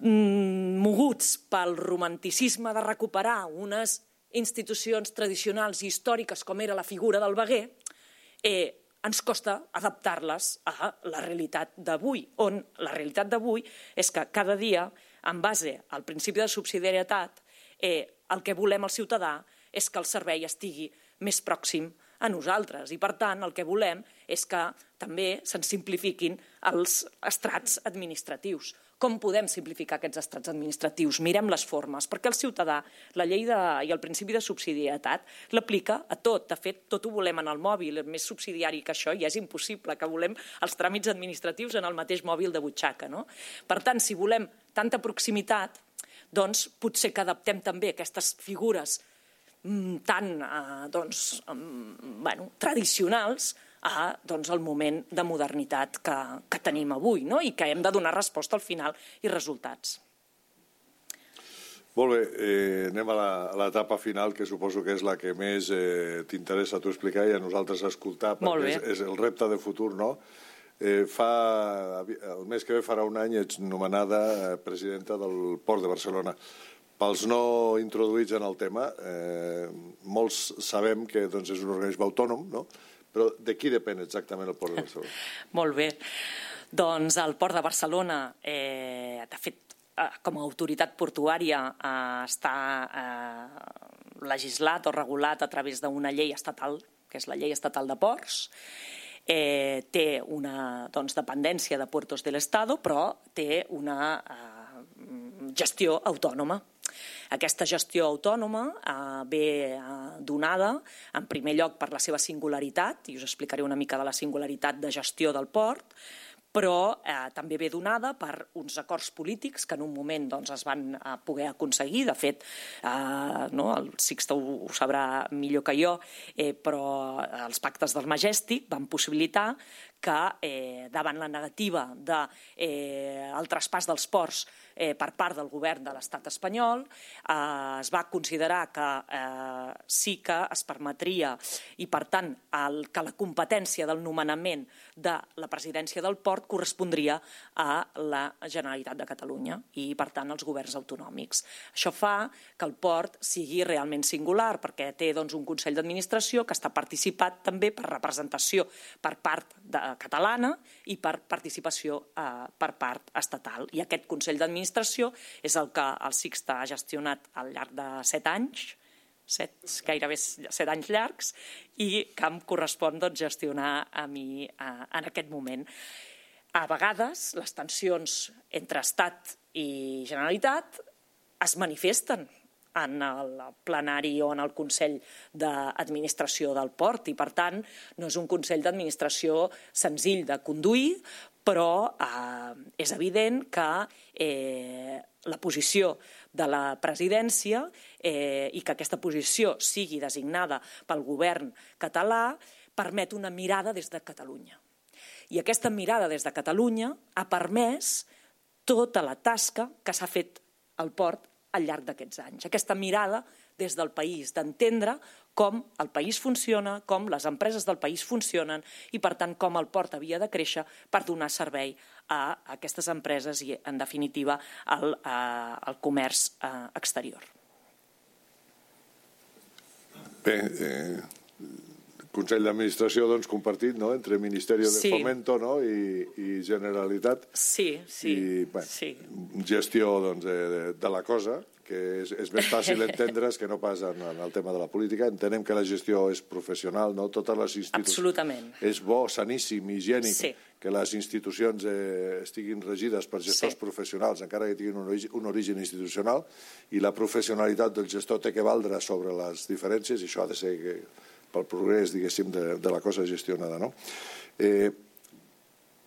S2: moguts pel romanticisme de recuperar unes institucions tradicionals i històriques com era la figura del veguer, eh, ens costa adaptar-les a la realitat d'avui, on la realitat d'avui és que cada dia, en base al principi de subsidiarietat, eh, el que volem el ciutadà és que el servei estigui més pròxim a nosaltres i, per tant, el que volem és que també se'n simplifiquin els estrats administratius com podem simplificar aquests estrats administratius? Mirem les formes, perquè el ciutadà, la llei de, i el principi de subsidiarietat l'aplica a tot. De fet, tot ho volem en el mòbil, més subsidiari que això ja és impossible, que volem els tràmits administratius en el mateix mòbil de butxaca. No? Per tant, si volem tanta proximitat, doncs potser que adaptem també aquestes figures mm, tan eh, doncs, mm, bueno, tradicionals a doncs, el moment de modernitat que, que tenim avui no? i que hem de donar resposta al final i resultats.
S1: Molt bé, eh, anem a l'etapa final, que suposo que és la que més eh, t'interessa a tu explicar i a nosaltres escoltar, perquè és, és el repte de futur, no? Eh, fa, el mes que ve farà un any ets nomenada eh, presidenta del Port de Barcelona. Pels no introduïts en el tema, eh, molts sabem que doncs, és un organisme autònom, no? Però de qui depèn exactament el Port de Barcelona?
S2: Molt bé. Doncs el Port de Barcelona, eh, de fet, eh, com a autoritat portuària eh, està eh, legislat o regulat a través d'una llei estatal, que és la llei estatal de ports, eh, té una doncs, dependència de Puertos de l'Estado, però té una eh, gestió autònoma. Aquesta gestió autònoma eh, ve eh, donada, en primer lloc, per la seva singularitat, i us explicaré una mica de la singularitat de gestió del port, però eh, també ve donada per uns acords polítics que en un moment doncs, es van eh, poder aconseguir. De fet, eh, no, el Sixto ho, ho sabrà millor que jo, eh, però els pactes del Majestic van possibilitar que eh, davant la negativa del de, eh, traspàs dels ports eh, per part del govern de l'estat espanyol, eh, es va considerar que eh, sí que es permetria i, per tant, el, que la competència del nomenament de la presidència del port correspondria a la Generalitat de Catalunya i, per tant, als governs autonòmics. Això fa que el port sigui realment singular perquè té doncs, un Consell d'Administració que està participat també per representació per part de catalana i per participació eh, per part estatal. I aquest Consell d'Administració és el que el Sixta ha gestionat al llarg de set anys, set, gairebé set anys llargs, i que em correspon doncs, gestionar a mi eh, en aquest moment. A vegades les tensions entre Estat i Generalitat es manifesten en el plenari o en el Consell d'Administració del Port i, per tant, no és un Consell d'Administració senzill de conduir, però eh, és evident que eh, la posició de la presidència eh, i que aquesta posició sigui designada pel govern català permet una mirada des de Catalunya. I aquesta mirada des de Catalunya ha permès tota la tasca que s'ha fet al port al llarg d'aquests anys. Aquesta mirada des del país, d'entendre com el país funciona, com les empreses del país funcionen i, per tant, com el port havia de créixer per donar servei a aquestes empreses i, en definitiva, al, al comerç eh, exterior.
S1: Bé, eh, Consell d'Administració doncs, compartit no? entre Ministeri de sí. Fomento no? I, i Generalitat.
S2: Sí, sí.
S1: I,
S2: bueno, sí.
S1: gestió doncs, de, de, de la cosa, que és, és més fàcil entendre's que no pas en, en el tema de la política. Entenem que la gestió és professional, no? Totes les institucions...
S2: Absolutament.
S1: És bo, saníssim, higiènic,
S2: sí.
S1: que les institucions eh, estiguin regides per gestors sí. professionals, encara que tinguin un, origen, un origen institucional, i la professionalitat del gestor té que valdre sobre les diferències, i això ha de ser que, pel progrés, diguéssim, de, de la cosa gestionada. No? Eh,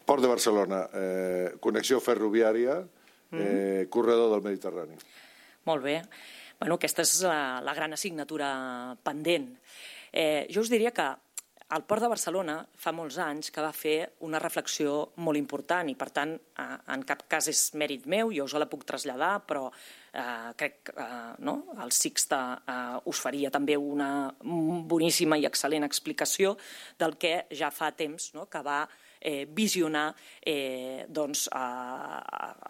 S1: Port de Barcelona, eh, connexió ferroviària, eh, mm. corredor del Mediterrani.
S2: Molt bé. Bueno, aquesta és la, la gran assignatura pendent. Eh, jo us diria que el Port de Barcelona fa molts anys que va fer una reflexió molt important i, per tant, eh, en cap cas és mèrit meu, jo us la puc traslladar, però eh, crec que eh, no? el Sixte eh, us faria també una boníssima i excel·lent explicació del que ja fa temps no? que va eh, visionar eh, doncs, eh,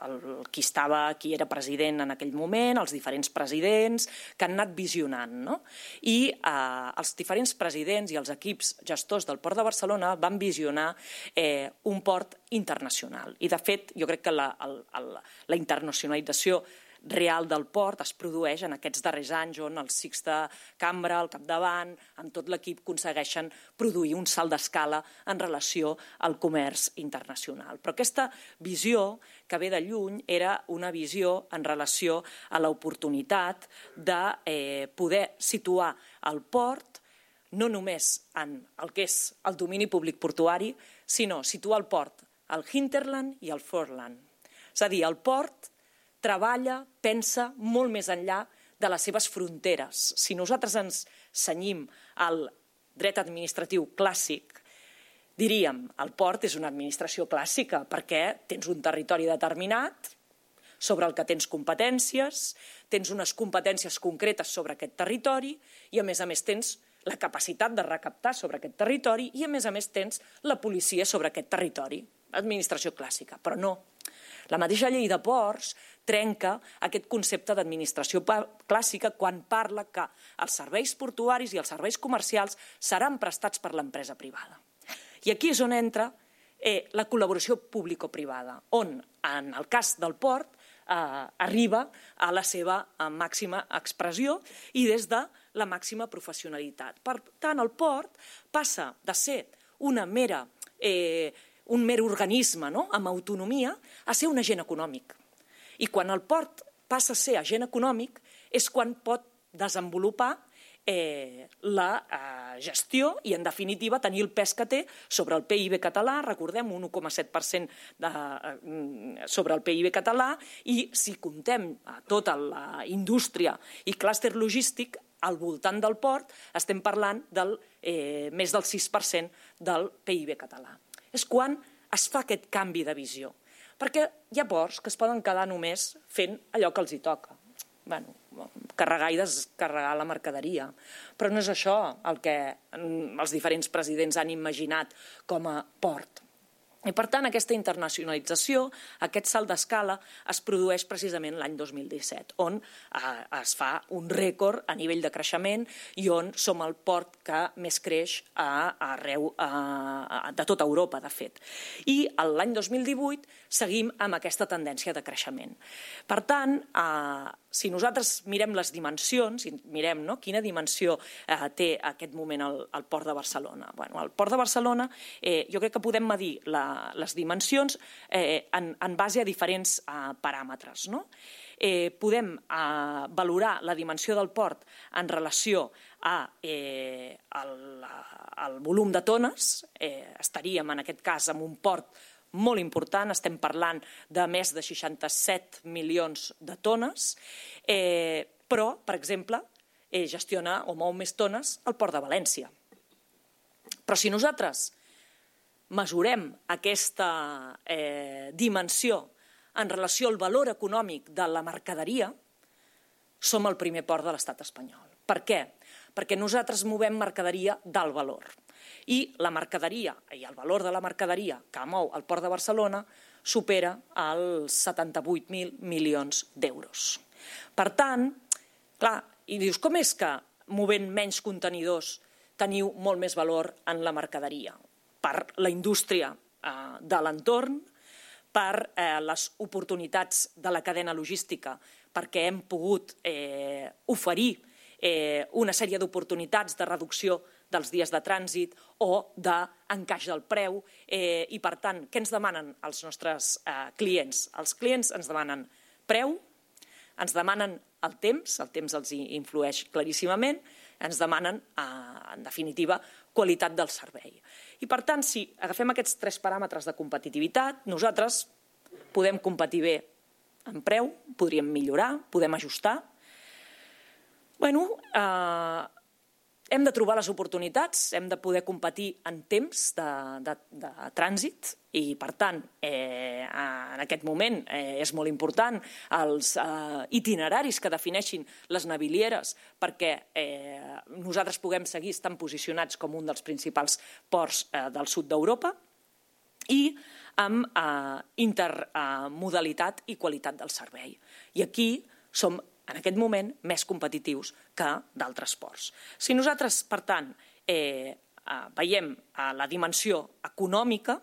S2: el, qui estava, qui era president en aquell moment, els diferents presidents que han anat visionant. No? I eh, els diferents presidents i els equips gestors del Port de Barcelona van visionar eh, un port internacional. I, de fet, jo crec que la, el, el, la internacionalització real del port es produeix en aquests darrers anys on el Sixte Cambra, al capdavant, amb tot l'equip aconsegueixen produir un salt d'escala en relació al comerç internacional. Però aquesta visió que ve de lluny era una visió en relació a l'oportunitat de eh, poder situar el port no només en el que és el domini públic portuari, sinó situar el port al hinterland i al forland. És a dir, el port treballa, pensa molt més enllà de les seves fronteres. Si nosaltres ens senyim al dret administratiu clàssic, diríem, el port és una administració clàssica perquè tens un territori determinat sobre el que tens competències, tens unes competències concretes sobre aquest territori i, a més a més, tens la capacitat de recaptar sobre aquest territori i, a més a més, tens la policia sobre aquest territori. Administració clàssica, però no. La mateixa llei de ports trenca aquest concepte d'administració clàssica quan parla que els serveis portuaris i els serveis comercials seran prestats per l'empresa privada. I aquí és on entra eh, la col·laboració público-privada, on, en el cas del port, eh, arriba a la seva eh, màxima expressió i des de la màxima professionalitat. Per tant, el port passa de ser una mera, eh, un mer organisme no? amb autonomia a ser un agent econòmic. I quan el port passa a ser agent econòmic és quan pot desenvolupar eh, la eh, gestió i, en definitiva, tenir el pes que té sobre el PIB català, recordem, un 1,7% de, eh, sobre el PIB català, i si contem a tota la indústria i clúster logístic, al voltant del port estem parlant del eh, més del 6% del PIB català. És quan es fa aquest canvi de visió perquè hi ha ports que es poden quedar només fent allò que els hi toca. Bueno, carregar i descarregar la mercaderia. Però no és això el que els diferents presidents han imaginat com a port. I, per tant, aquesta internacionalització, aquest salt d'escala, es produeix precisament l'any 2017, on eh, es fa un rècord a nivell de creixement i on som el port que més creix a, arreu a, de tota Europa, de fet. I l'any 2018 seguim amb aquesta tendència de creixement. Per tant, eh, si nosaltres mirem les dimensions, mirem no, quina dimensió eh, té aquest moment el, el Port de Barcelona. Bueno, el Port de Barcelona, eh, jo crec que podem medir la, les dimensions eh, en, en base a diferents eh, paràmetres. No? Eh, podem eh, valorar la dimensió del port en relació a eh, el, el volum de tones. Eh, estaríem, en aquest cas, amb un port molt important, estem parlant de més de 67 milions de tones, eh, però, per exemple, eh, gestiona o mou més tones el Port de València. Però si nosaltres mesurem aquesta eh, dimensió en relació al valor econòmic de la mercaderia, som el primer port de l'estat espanyol. Per què? Perquè nosaltres movem mercaderia d'alt valor. I la mercaderia i el valor de la mercaderia que mou el port de Barcelona supera els 78.000 milions d'euros. Per tant, clar, i dius, com és que movent menys contenidors teniu molt més valor en la mercaderia? Per la indústria eh, de l'entorn, per eh, les oportunitats de la cadena logística, perquè hem pogut eh, oferir eh, una sèrie d'oportunitats de reducció dels dies de trànsit o d'encaix del preu eh, i, per tant, què ens demanen els nostres eh, clients? Els clients ens demanen preu, ens demanen el temps, el temps els influeix claríssimament, ens demanen, eh, en definitiva, qualitat del servei. I, per tant, si agafem aquests tres paràmetres de competitivitat, nosaltres podem competir bé en preu, podríem millorar, podem ajustar. bueno, eh, hem de trobar les oportunitats, hem de poder competir en temps de, de, de trànsit i, per tant, eh, en aquest moment eh, és molt important els eh, itineraris que defineixin les navilieres perquè eh, nosaltres puguem seguir estant posicionats com un dels principals ports eh, del sud d'Europa i amb eh, intermodalitat i qualitat del servei. I aquí som en aquest moment més competitius que d'altres ports. Si nosaltres, per tant, eh, eh, veiem eh, la dimensió econòmica,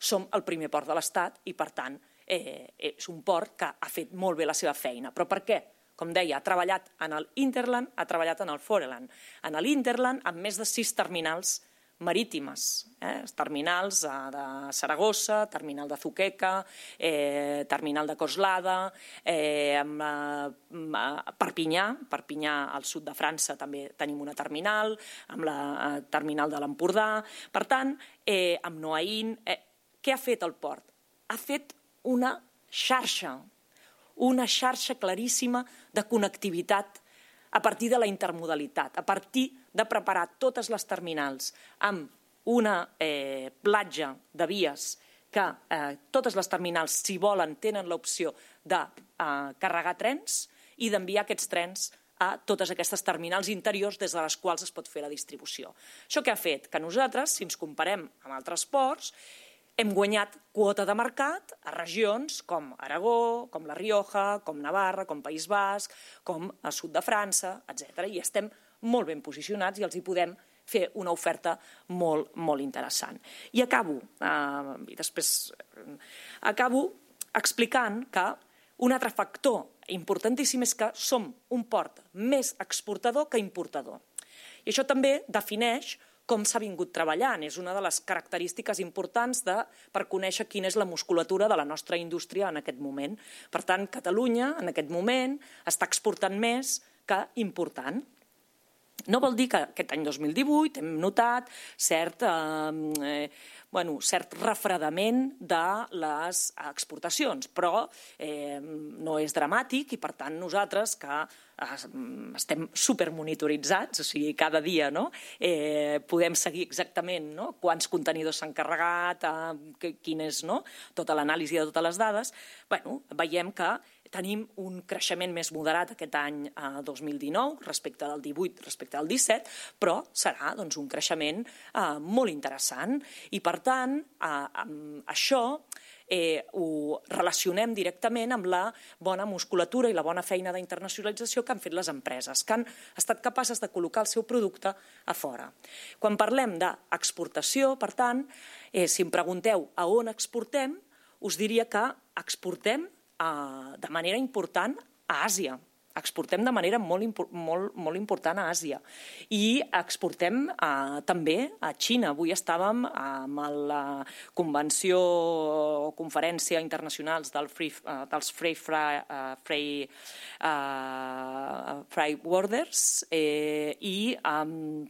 S2: som el primer port de l'Estat i, per tant, eh, és un port que ha fet molt bé la seva feina. Però per què? Com deia, ha treballat en l'Interland, ha treballat en el Foreland. En l'Interland, amb més de sis terminals marítimes, eh? terminals eh, de Saragossa, terminal de Zuqueca, eh, terminal de Coslada, eh, amb, eh, Perpinyà, Perpinyà al sud de França també tenim una terminal, amb la eh, terminal de l'Empordà. Per tant, eh, amb Noaïn, eh, què ha fet el port? Ha fet una xarxa, una xarxa claríssima de connectivitat a partir de la intermodalitat, a partir de preparar totes les terminals amb una eh, platja de vies que eh, totes les terminals, si volen, tenen l'opció de eh, carregar trens i d'enviar aquests trens a totes aquestes terminals interiors des de les quals es pot fer la distribució. Això que ha fet? Que nosaltres, si ens comparem amb altres ports, hem guanyat quota de mercat a regions com Aragó, com La Rioja, com Navarra, com País Basc, com a sud de França, etc. I estem molt ben posicionats i els hi podem fer una oferta molt, molt interessant. I acabo, eh, i després eh, acabo explicant que un altre factor importantíssim és que som un port més exportador que importador. I això també defineix com s'ha vingut treballant. És una de les característiques importants de, per conèixer quina és la musculatura de la nostra indústria en aquest moment. Per tant, Catalunya, en aquest moment, està exportant més que important. No vol dir que aquest any 2018 hem notat cert, eh, bueno, cert refredament de les exportacions, però eh, no és dramàtic i, per tant, nosaltres que estem supermonitoritzats, o sigui, cada dia no? eh, podem seguir exactament no? quants contenidors s'han carregat, eh, quin és no? tota l'anàlisi de totes les dades, bueno, veiem que tenim un creixement més moderat aquest any eh, 2019 respecte del 18, respecte al 17, però serà doncs, un creixement eh, molt interessant i, per tant, eh, això eh, ho relacionem directament amb la bona musculatura i la bona feina d'internacionalització que han fet les empreses, que han estat capaces de col·locar el seu producte a fora. Quan parlem d'exportació, per tant, eh, si em pregunteu a on exportem, us diria que exportem eh, de manera important a Àsia, exportem de manera molt, molt, molt important a Àsia i exportem eh, també a Xina. Avui estàvem amb la convenció o conferència internacionals del free, uh, dels Free, Free, uh, free, uh, free Worders eh, i um,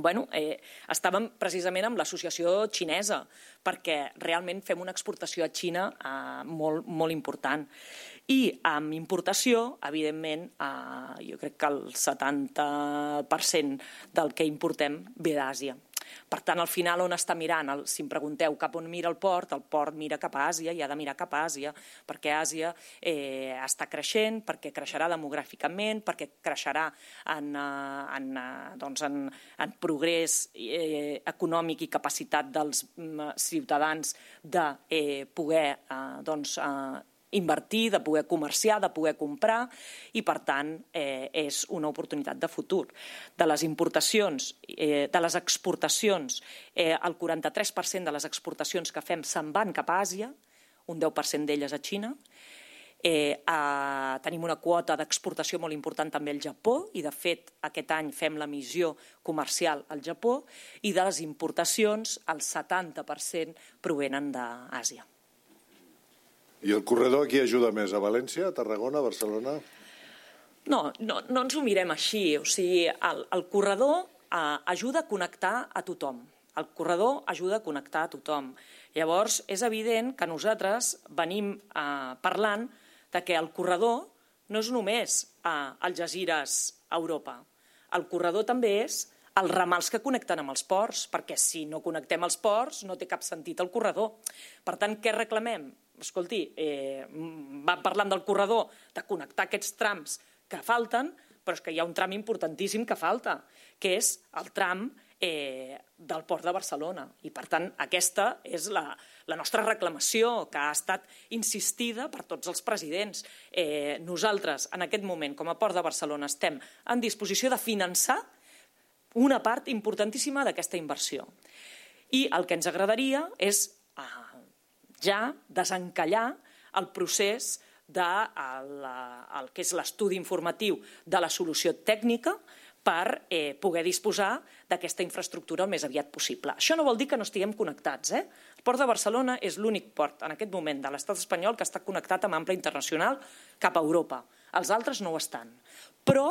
S2: bueno, eh, estàvem precisament amb l'associació xinesa, perquè realment fem una exportació a Xina eh, molt, molt important. I amb importació, evidentment, eh, jo crec que el 70% del que importem ve d'Àsia. Per tant, al final, on està mirant? El, si em pregunteu cap on mira el port, el port mira cap a Àsia i ha de mirar cap a Àsia, perquè Àsia eh, està creixent, perquè creixerà demogràficament, perquè creixerà en, eh, en, eh, doncs en, en progrés eh, econòmic i capacitat dels mm, ciutadans de eh, poder eh, doncs, eh, invertir, de poder comerciar, de poder comprar i, per tant, eh, és una oportunitat de futur. De les importacions, eh, de les exportacions, eh, el 43% de les exportacions que fem se'n van cap a Àsia, un 10% d'elles a Xina, Eh, eh, tenim una quota d'exportació molt important també al Japó i, de fet, aquest any fem la missió comercial al Japó i de les importacions el 70% provenen d'Àsia.
S1: I el corredor aquí ajuda més? A València, a Tarragona, a Barcelona?
S2: No, no, no ens ho mirem així. O sigui, el, el corredor eh, ajuda a connectar a tothom. El corredor ajuda a connectar a tothom. Llavors, és evident que nosaltres venim eh, parlant de que el corredor no és només eh, Jazires a Europa. El corredor també és els ramals que connecten amb els ports, perquè si no connectem els ports no té cap sentit el corredor. Per tant, què reclamem? Escolti, eh, va parlant del corredor, de connectar aquests trams que falten, però és que hi ha un tram importantíssim que falta, que és el tram eh, del port de Barcelona. I, per tant, aquesta és la, la nostra reclamació, que ha estat insistida per tots els presidents. Eh, nosaltres, en aquest moment, com a Port de Barcelona, estem en disposició de finançar una part importantíssima d'aquesta inversió. I el que ens agradaria és ja desencallar el procés de el, el que és l'estudi informatiu de la solució tècnica per eh, poder disposar d'aquesta infraestructura el més aviat possible. Això no vol dir que no estiguem connectats. Eh? El port de Barcelona és l'únic port en aquest moment de l'estat espanyol que està connectat amb ample internacional cap a Europa. Els altres no ho estan. Però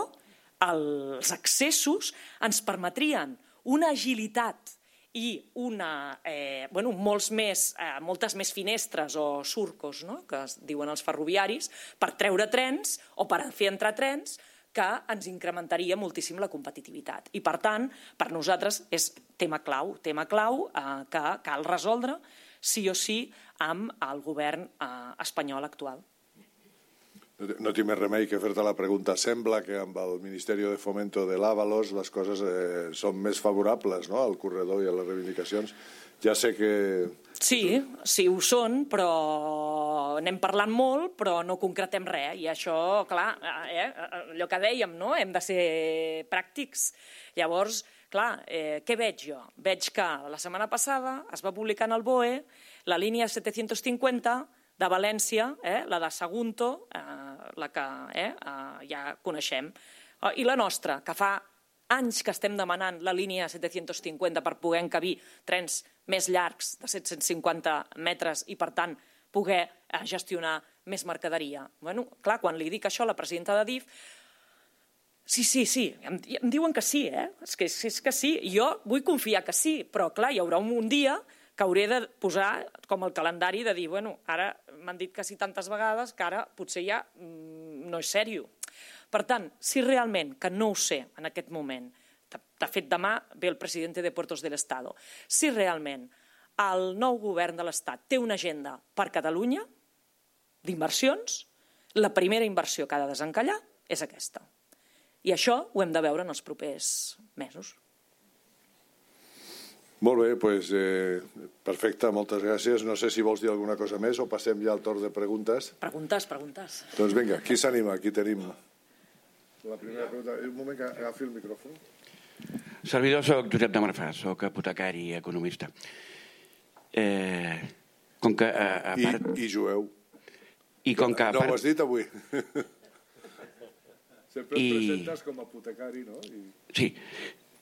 S2: els accessos ens permetrien una agilitat i una, eh, bueno, molts més, eh, moltes més finestres o surcos, no? que es diuen els ferroviaris, per treure trens o per fer entrar trens, que ens incrementaria moltíssim la competitivitat. I, per tant, per nosaltres és tema clau, tema clau eh, que cal resoldre sí o sí amb el govern eh, espanyol actual.
S1: No tinc més remei que fer-te la pregunta. Sembla que amb el Ministeri de Fomento de l'Àvalos les coses eh, són més favorables no? al corredor i a les reivindicacions. Ja sé que...
S2: Sí, sí ho són, però anem parlant molt, però no concretem res. I això, clar, eh, allò que dèiem, no? hem de ser pràctics. Llavors, clar, eh, què veig jo? Veig que la setmana passada es va publicar en el BOE la línia 750 de València, eh, la de Sagunto, eh, la que eh, eh, ja coneixem, eh, i la nostra, que fa anys que estem demanant la línia 750 per poder encabir trens més llargs de 750 metres i, per tant, poder eh, gestionar més mercaderia. Bueno, clar, quan li dic això a la presidenta de DIF, sí, sí, sí, em, em diuen que sí, eh? És que, és que sí, jo vull confiar que sí, però clar, hi haurà un, un dia que hauré de posar com el calendari de dir, bueno, ara m'han dit que sí tantes vegades que ara potser ja mm, no és sèrio. Per tant, si realment, que no ho sé en aquest moment, de fet demà ve el president de Puertos del Estado, si realment el nou govern de l'Estat té una agenda per Catalunya d'inversions, la primera inversió que ha de desencallar és aquesta. I això ho hem de veure en els propers mesos.
S1: Molt bé, doncs, eh, perfecte, moltes gràcies. No sé si vols dir alguna cosa més o passem ja al torn de preguntes.
S2: Preguntes, preguntes.
S1: Doncs vinga, qui s'anima? Aquí tenim la primera pregunta. Un moment que agafi el micròfon.
S3: Servidor, soc Josep de Marfà, soc apotecari i economista. Eh, com que, a, a
S1: part... I, I jueu.
S3: I com que...
S1: A part... No ho has dit avui. Sempre
S3: I...
S1: et presentes com a apotecari, no? I...
S3: Sí,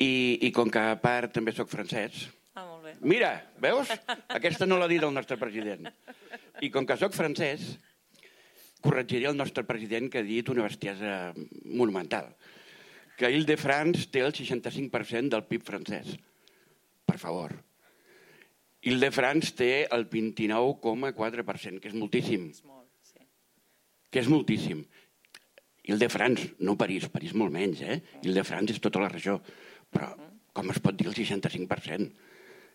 S3: i, i com que a part també sóc francès...
S2: Ah, molt bé.
S3: Mira, veus? Aquesta no l'ha dit el nostre president. I com que sóc francès, corregiré el nostre president que ha dit una bestiesa monumental, que Ile-de-France té el 65% del PIB francès. Per favor. Ile-de-France té el 29,4%, que és moltíssim.
S2: És molt, sí.
S3: Que és moltíssim. Ile-de-France, no París, París molt menys, eh? Ile-de-France és tota la regió. Però com es pot dir el 65%?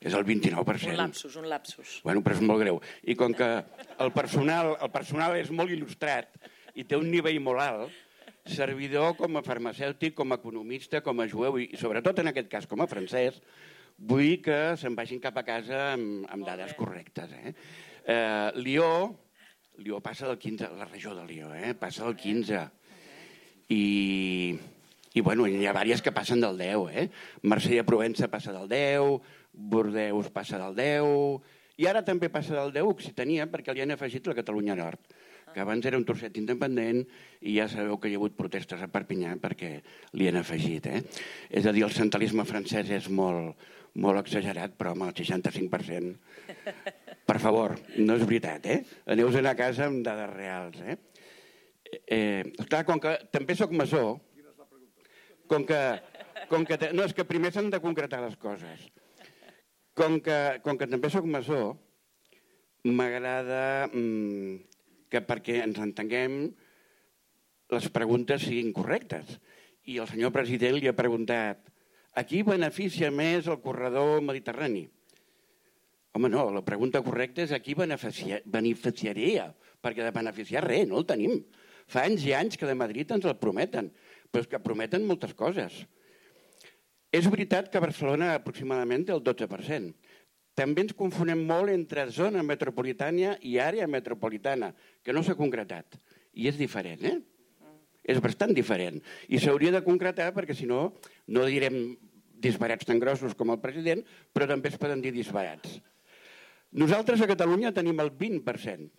S3: És el 29%.
S2: Un lapsus, un lapsus.
S3: Bueno, però és molt greu. I com que el personal, el personal és molt il·lustrat i té un nivell molt alt, servidor com a farmacèutic, com a economista, com a jueu i sobretot en aquest cas com a francès, vull que se'n vagin cap a casa amb, amb dades correctes. Eh? Eh, Lió, Lió passa del 15, la regió de Lió, eh? passa del 15. I, i bueno, hi ha diverses que passen del 10. Eh? Marsella-Provença passa del 10, Bordeus passa del 10, i ara també passa del 10 Occitania perquè li han afegit la Catalunya Nord que abans era un trosset independent i ja sabeu que hi ha hagut protestes a Perpinyà perquè li han afegit. Eh? És a dir, el centralisme francès és molt, molt exagerat, però amb el 65%, per favor, no és veritat, eh? aneu a casa amb dades reals. Eh? Eh, clar, com que també sóc masó, com que, com que, no, és que primer s'han de concretar les coses. Com que, com que també sóc masó, m'agrada mmm, que perquè ens entenguem les preguntes siguin correctes. I el senyor president li ha preguntat a qui beneficia més el corredor mediterrani? Home, no, la pregunta correcta és a qui beneficia, beneficiaria, perquè de beneficiar res, no el tenim. Fa anys i anys que de Madrid ens el prometen, però és que prometen moltes coses. És veritat que Barcelona aproximadament té el 12%. També ens confonem molt entre zona metropolitana i àrea metropolitana, que no s'ha concretat. I és diferent, eh? És bastant diferent. I s'hauria de concretar perquè, si no, no direm disbarats tan grossos com el president, però també es poden dir disbarats. Nosaltres a Catalunya tenim el 20%.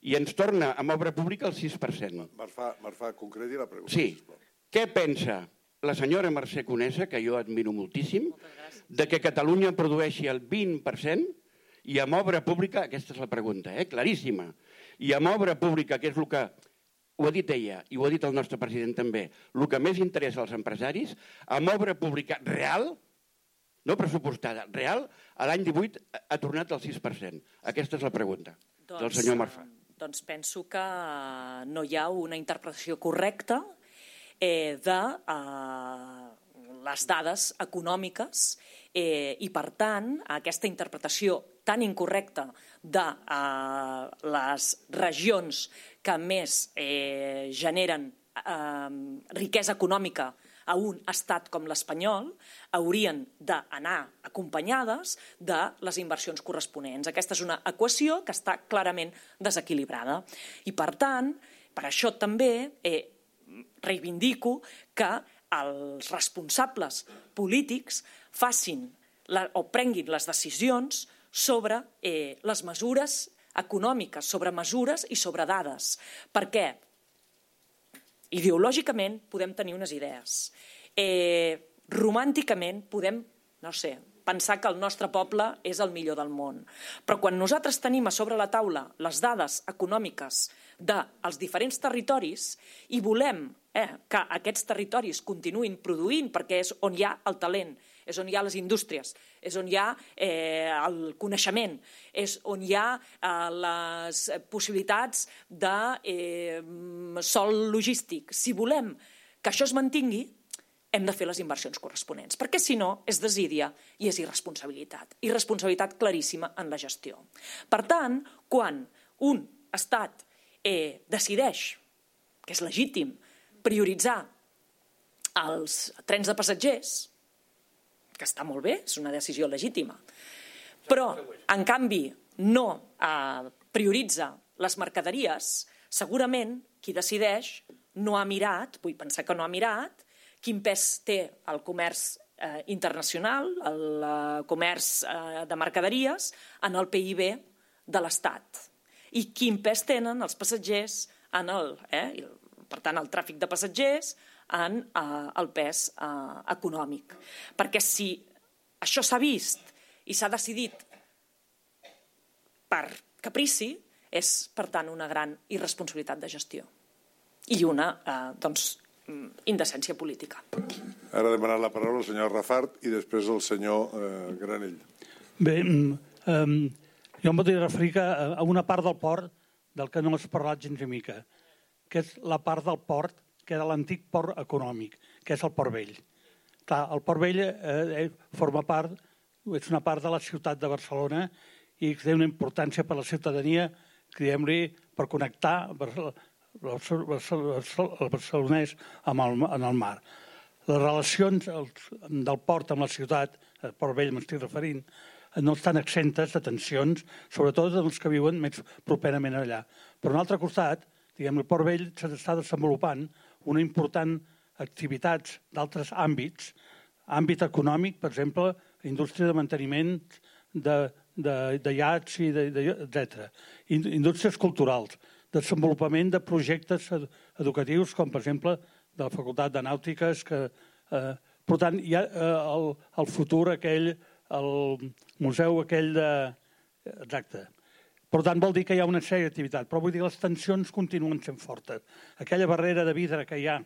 S3: I ens torna amb obra pública el 6%.
S1: Marfà, Marfà concreti la pregunta,
S3: Sí.
S1: sisplau.
S3: Què pensa la senyora Mercè Conesa, que jo admiro moltíssim, de que Catalunya produeixi el 20% i amb obra pública, aquesta és la pregunta, eh? claríssima, i amb obra pública, que és el que ho ha dit ella i ho ha dit el nostre president també, el que més interessa als empresaris, amb obra pública real, no pressupostada, real, a l'any 18 ha tornat al 6%. Aquesta és la pregunta del senyor Marfà.
S2: eh, Doncs penso que no hi ha una interpretació correcta eh, de eh, les dades econòmiques eh, i, per tant, aquesta interpretació tan incorrecta de eh, les regions que més eh, generen eh, riquesa econòmica a un estat com l'espanyol haurien d'anar acompanyades de les inversions corresponents. Aquesta és una equació que està clarament desequilibrada. I, per tant, per això també eh, reivindico que els responsables polítics facin la, o prenguin les decisions sobre eh, les mesures econòmiques, sobre mesures i sobre dades. Per què? Ideològicament podem tenir unes idees. Eh, romànticament podem, no sé, pensar que el nostre poble és el millor del món. Però quan nosaltres tenim a sobre la taula les dades econòmiques dels diferents territoris i volem eh, que aquests territoris continuïn produint perquè és on hi ha el talent, és on hi ha les indústries, és on hi ha eh, el coneixement, és on hi ha eh, les possibilitats de eh, sol logístic. Si volem que això es mantingui, hem de fer les inversions corresponents, perquè si no és desídia i és irresponsabilitat. Irresponsabilitat claríssima en la gestió. Per tant, quan un estat eh, decideix, que és legítim, prioritzar els trens de passatgers, que està molt bé, és una decisió legítima, però, en canvi, no eh, prioritza les mercaderies, segurament qui decideix no ha mirat, vull pensar que no ha mirat, quin pes té el comerç eh, internacional, el eh, comerç eh, de mercaderies, en el PIB de l'Estat. I quin pes tenen els passatgers en el, eh, per tant, el tràfic de passatgers en eh, el pes eh, econòmic. Perquè si això s'ha vist i s'ha decidit per caprici, és, per tant, una gran irresponsabilitat de gestió. I una, eh, doncs, indecència política.
S1: Ara demanar la paraula el senyor Rafart i després el senyor eh, Granell.
S4: Bé, um, jo em voldria referir que a una part del port del que no has parlat gens ni mica, que és la part del port que era l'antic port econòmic, que és el Port Vell. Clar, el Port Vell eh, forma part, és una part de la ciutat de Barcelona i té una importància per a la ciutadania, diguem-li, per connectar el barcelonès amb el, en el mar. Les relacions del port amb la ciutat, el Port Vell m'estic referint, no estan exentes de tensions, sobretot els que viuen més properament allà. Per un altre costat, diguem, el Port Vell s'està desenvolupant una important activitats d'altres àmbits, àmbit econòmic, per exemple, indústria de manteniment de, de, de iats, i de, de, etc. Indústries culturals, desenvolupament de projectes educatius, com per exemple de la Facultat de Nàutiques, que, eh, per tant, hi ha eh, el, el futur aquell, el museu aquell de... Exacte. Per tant, vol dir que hi ha una sèrie d'activitats, però vull dir que les tensions continuen sent fortes. Aquella barrera de vidre que hi ha,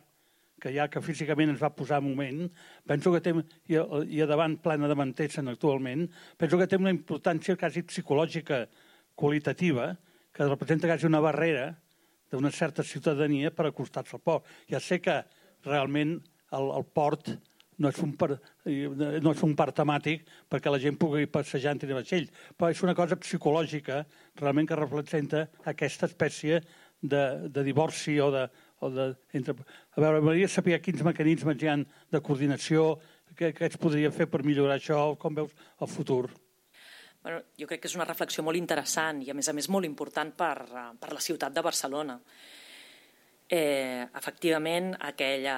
S4: que hi ha, que físicament ens va posar un moment, penso que té, i, i a davant plena de Mantessen actualment, penso que té una importància quasi psicològica qualitativa, que representa quasi una barrera d'una certa ciutadania per acostar-se al port. Ja sé que realment el, el port no és, un par, no és un parc temàtic perquè la gent pugui passejar en tenir vaixell, però és una cosa psicològica realment que representa aquesta espècie de, de divorci o de... O de entre... A veure, m'agradaria saber quins mecanismes hi ha de coordinació, què, què es podria fer per millorar això, com veus el futur.
S2: Bueno, jo crec que és una reflexió molt interessant i, a més a més, molt important per, per la ciutat de Barcelona. Eh, efectivament, aquella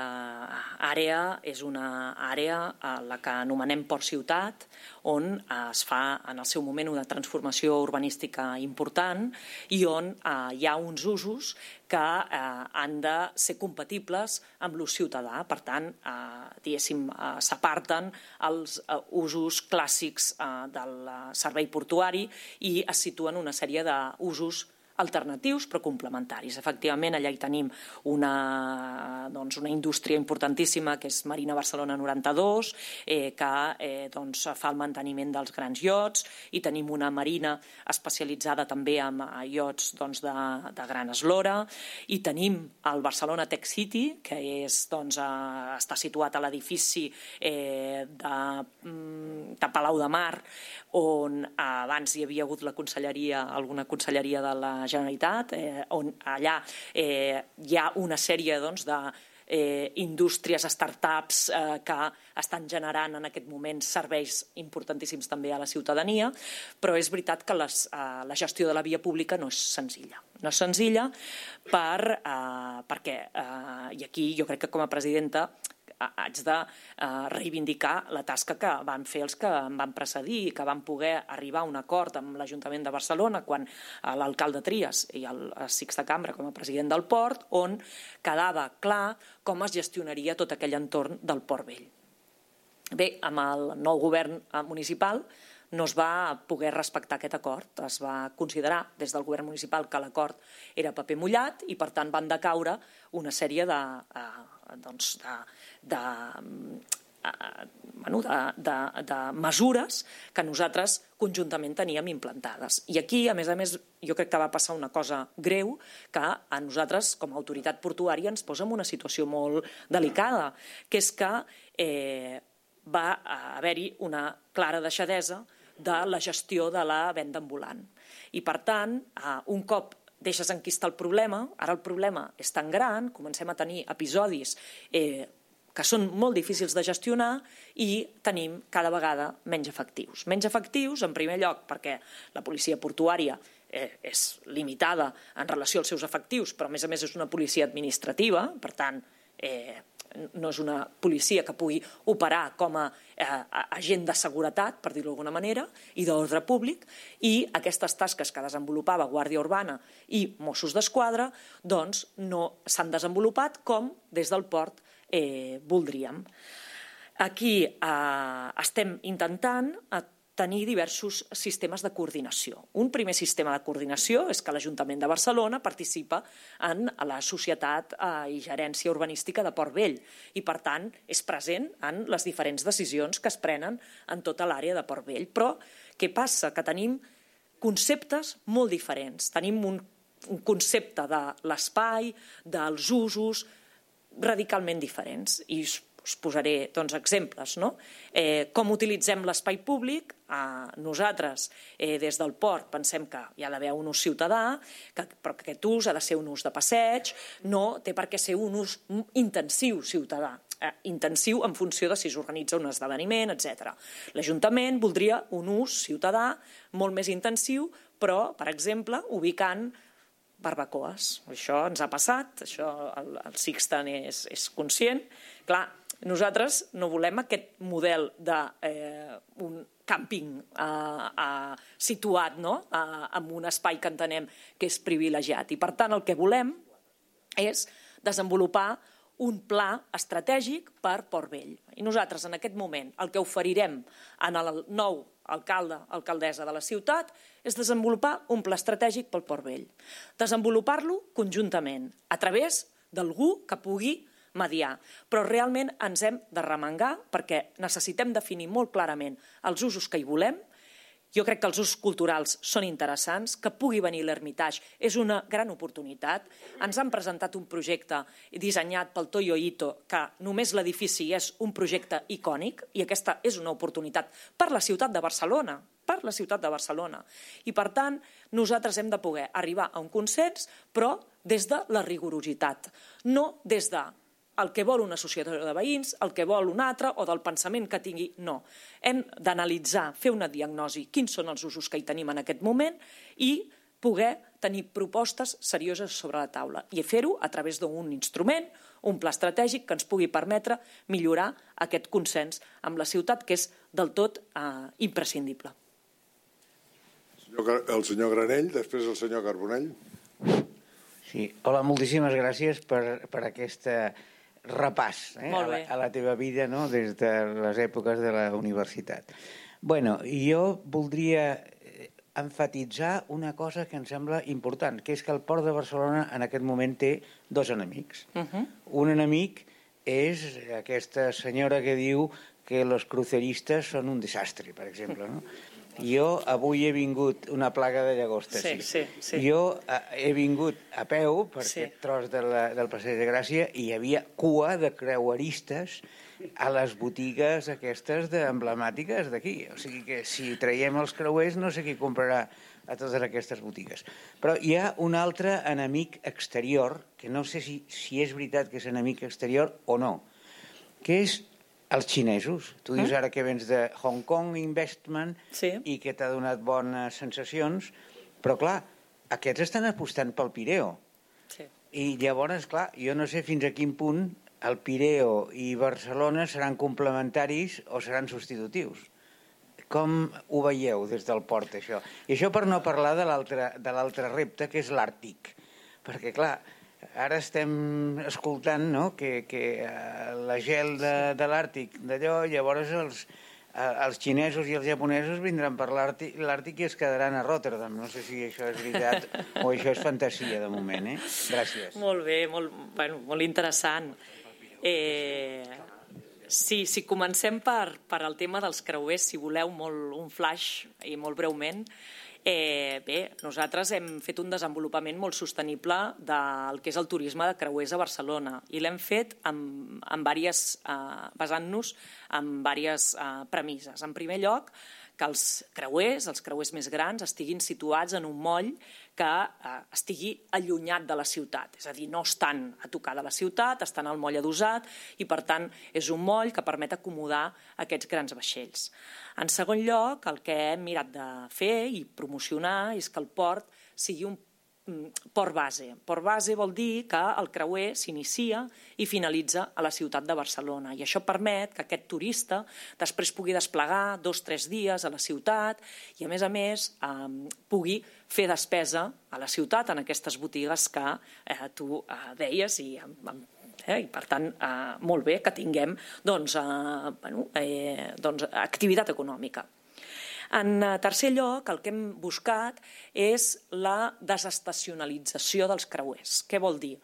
S2: àrea és una àrea a la que anomenem Port Ciutat, on es fa en el seu moment una transformació urbanística important i on eh, hi ha uns usos que eh, han de ser compatibles amb l'ús ciutadà. Per tant, eh, diguéssim, eh, s'aparten els eh, usos clàssics eh, del servei portuari i es situen una sèrie d'usos alternatius però complementaris. Efectivament, allà hi tenim una, doncs, una indústria importantíssima que és Marina Barcelona 92, eh, que eh, doncs, fa el manteniment dels grans iots, i tenim una marina especialitzada també en iots doncs, de, de gran eslora, i tenim el Barcelona Tech City, que és, doncs, eh, està situat a l'edifici eh, de, mm, de Palau de Mar, on abans hi havia hagut la conselleria, alguna conselleria de la Generalitat, eh, on allà eh, hi ha una sèrie doncs, de eh, indústries, startups eh, que estan generant en aquest moment serveis importantíssims també a la ciutadania, però és veritat que les, eh, la gestió de la via pública no és senzilla. No és senzilla per, eh, perquè, eh, i aquí jo crec que com a presidenta haig de eh, reivindicar la tasca que van fer els que em van precedir i que van poder arribar a un acord amb l'Ajuntament de Barcelona quan eh, l'alcalde Trias i el Sixta Cambra com a president del port, on quedava clar com es gestionaria tot aquell entorn del Port Vell. Bé, amb el nou govern eh, municipal no es va poder respectar aquest acord. Es va considerar des del govern municipal que l'acord era paper mullat i, per tant, van decaure una sèrie de, eh, doncs, de, de, eh, bueno, de, de, de mesures que nosaltres conjuntament teníem implantades. I aquí, a més a més, jo crec que va passar una cosa greu que a nosaltres, com a autoritat portuària, ens posa en una situació molt delicada, que és que eh, va haver-hi una clara deixadesa de la gestió de la venda ambulant. I, per tant, eh, un cop deixes enquistar el problema, ara el problema és tan gran, comencem a tenir episodis eh, que són molt difícils de gestionar i tenim cada vegada menys efectius. Menys efectius, en primer lloc, perquè la policia portuària eh, és limitada en relació als seus efectius, però a més a més és una policia administrativa, per tant, eh, no és una policia que pugui operar com a eh, agent de seguretat, per dir-ho d'alguna manera, i d'ordre públic, i aquestes tasques que desenvolupava Guàrdia Urbana i Mossos d'Esquadra doncs, no s'han desenvolupat com des del port eh, voldríem. Aquí eh, estem intentant a tenir diversos sistemes de coordinació. Un primer sistema de coordinació és que l'Ajuntament de Barcelona participa en la societat eh, i gerència urbanística de Port Vell i, per tant, és present en les diferents decisions que es prenen en tota l'àrea de Port Vell. Però què passa? Que tenim conceptes molt diferents. Tenim un, un concepte de l'espai, dels usos, radicalment diferents. I us posaré doncs, exemples. No? Eh, com utilitzem l'espai públic? Eh, nosaltres, eh, des del port, pensem que hi ha d'haver un ús ciutadà, que, però que aquest ús ha de ser un ús de passeig, no té per què ser un ús intensiu ciutadà, eh, intensiu en funció de si s'organitza un esdeveniment, etc. L'Ajuntament voldria un ús ciutadà molt més intensiu, però, per exemple, ubicant barbacoes. Això ens ha passat, això el, el Sixten és, és conscient. Clar, nosaltres no volem aquest model de eh, un càmping eh, eh, situat no? eh, en un espai que entenem que és privilegiat. I per tant el que volem és desenvolupar un pla estratègic per Port Vell. I nosaltres en aquest moment el que oferirem en el nou alcalde, alcaldessa de la ciutat, és desenvolupar un pla estratègic pel Port Vell. Desenvolupar-lo conjuntament, a través d'algú que pugui mediar. Però realment ens hem de remengar perquè necessitem definir molt clarament els usos que hi volem. Jo crec que els usos culturals són interessants, que pugui venir l'Ermitage és una gran oportunitat. Ens han presentat un projecte dissenyat pel Toyo Ito, que només l'edifici és un projecte icònic, i aquesta és una oportunitat per la ciutat de Barcelona, per la ciutat de Barcelona. I, per tant, nosaltres hem de poder arribar a un consens, però des de la rigorositat, no des de el que vol una societat de veïns, el que vol un altre o del pensament que tingui. No. Hem d'analitzar, fer una diagnosi, quins són els usos que hi tenim en aquest moment i poder tenir propostes serioses sobre la taula i fer-ho a través d'un instrument, un pla estratègic que ens pugui permetre millorar aquest consens amb la ciutat, que és del tot eh, imprescindible.
S1: El senyor Granell, després el senyor Carbonell.
S5: Sí, hola, moltíssimes gràcies per, per aquesta repàs eh, a, la, a la teva vida no? des de les èpoques de la universitat. bueno, jo voldria eh, enfatitzar una cosa que em sembla important, que és que el Port de Barcelona en aquest moment té dos enemics. Uh -huh. Un enemic és aquesta senyora que diu que els cruceristes són un desastre, per exemple. No? Jo avui he vingut una plaga de llagosta.
S2: Sí, sí, sí.
S5: Jo eh, he vingut a peu per sí. aquest tros de la, del Passeig de Gràcia i hi havia cua de creueristes a les botigues aquestes de emblemàtiques d'aquí. O sigui que si traiem els creuers no sé qui comprarà a totes aquestes botigues. Però hi ha un altre enemic exterior, que no sé si, si és veritat que és enemic exterior o no, que és els xinesos. Tu dius mm. ara que vens de Hong Kong Investment
S2: sí.
S5: i que t'ha donat bones sensacions, però clar, aquests estan apostant pel Pireo.
S2: Sí.
S5: I llavors, clar, jo no sé fins a quin punt el Pireo i Barcelona seran complementaris o seran substitutius. Com ho veieu des del port, això? I això per no parlar de l'altre repte, que és l'Àrtic. Perquè, clar, ara estem escoltant no? que, que uh, la gel de, de l'Àrtic d'allò, llavors els, uh, els xinesos i els japonesos vindran per l'Àrtic i es quedaran a Rotterdam. No sé si això és veritat o això és fantasia de moment. Eh? Gràcies.
S2: Molt bé, molt, bueno, molt interessant. Eh, sí, si comencem per, per el tema dels creuers, si voleu molt, un flash i molt breument, Eh, bé, nosaltres hem fet un desenvolupament molt sostenible del que és el turisme de creuers a Barcelona i l'hem fet amb, amb eh, basant-nos en diverses eh, premisses. En primer lloc, que els creuers, els creuers més grans, estiguin situats en un moll que eh, estigui allunyat de la ciutat. És a dir, no estan a tocar de la ciutat, estan al moll adosat i, per tant, és un moll que permet acomodar aquests grans vaixells. En segon lloc, el que hem mirat de fer i promocionar és que el port sigui un port base. Port base vol dir que el creuer s'inicia i finalitza a la ciutat de Barcelona i això permet que aquest turista després pugui desplegar dos o tres dies a la ciutat i a més a més eh, pugui fer despesa a la ciutat en aquestes botigues que eh, tu eh, deies i eh, i per tant eh, molt bé que tinguem doncs, eh, bueno, eh, doncs, activitat econòmica. En eh, tercer lloc, el que hem buscat és la desestacionalització dels creuers. Què vol dir?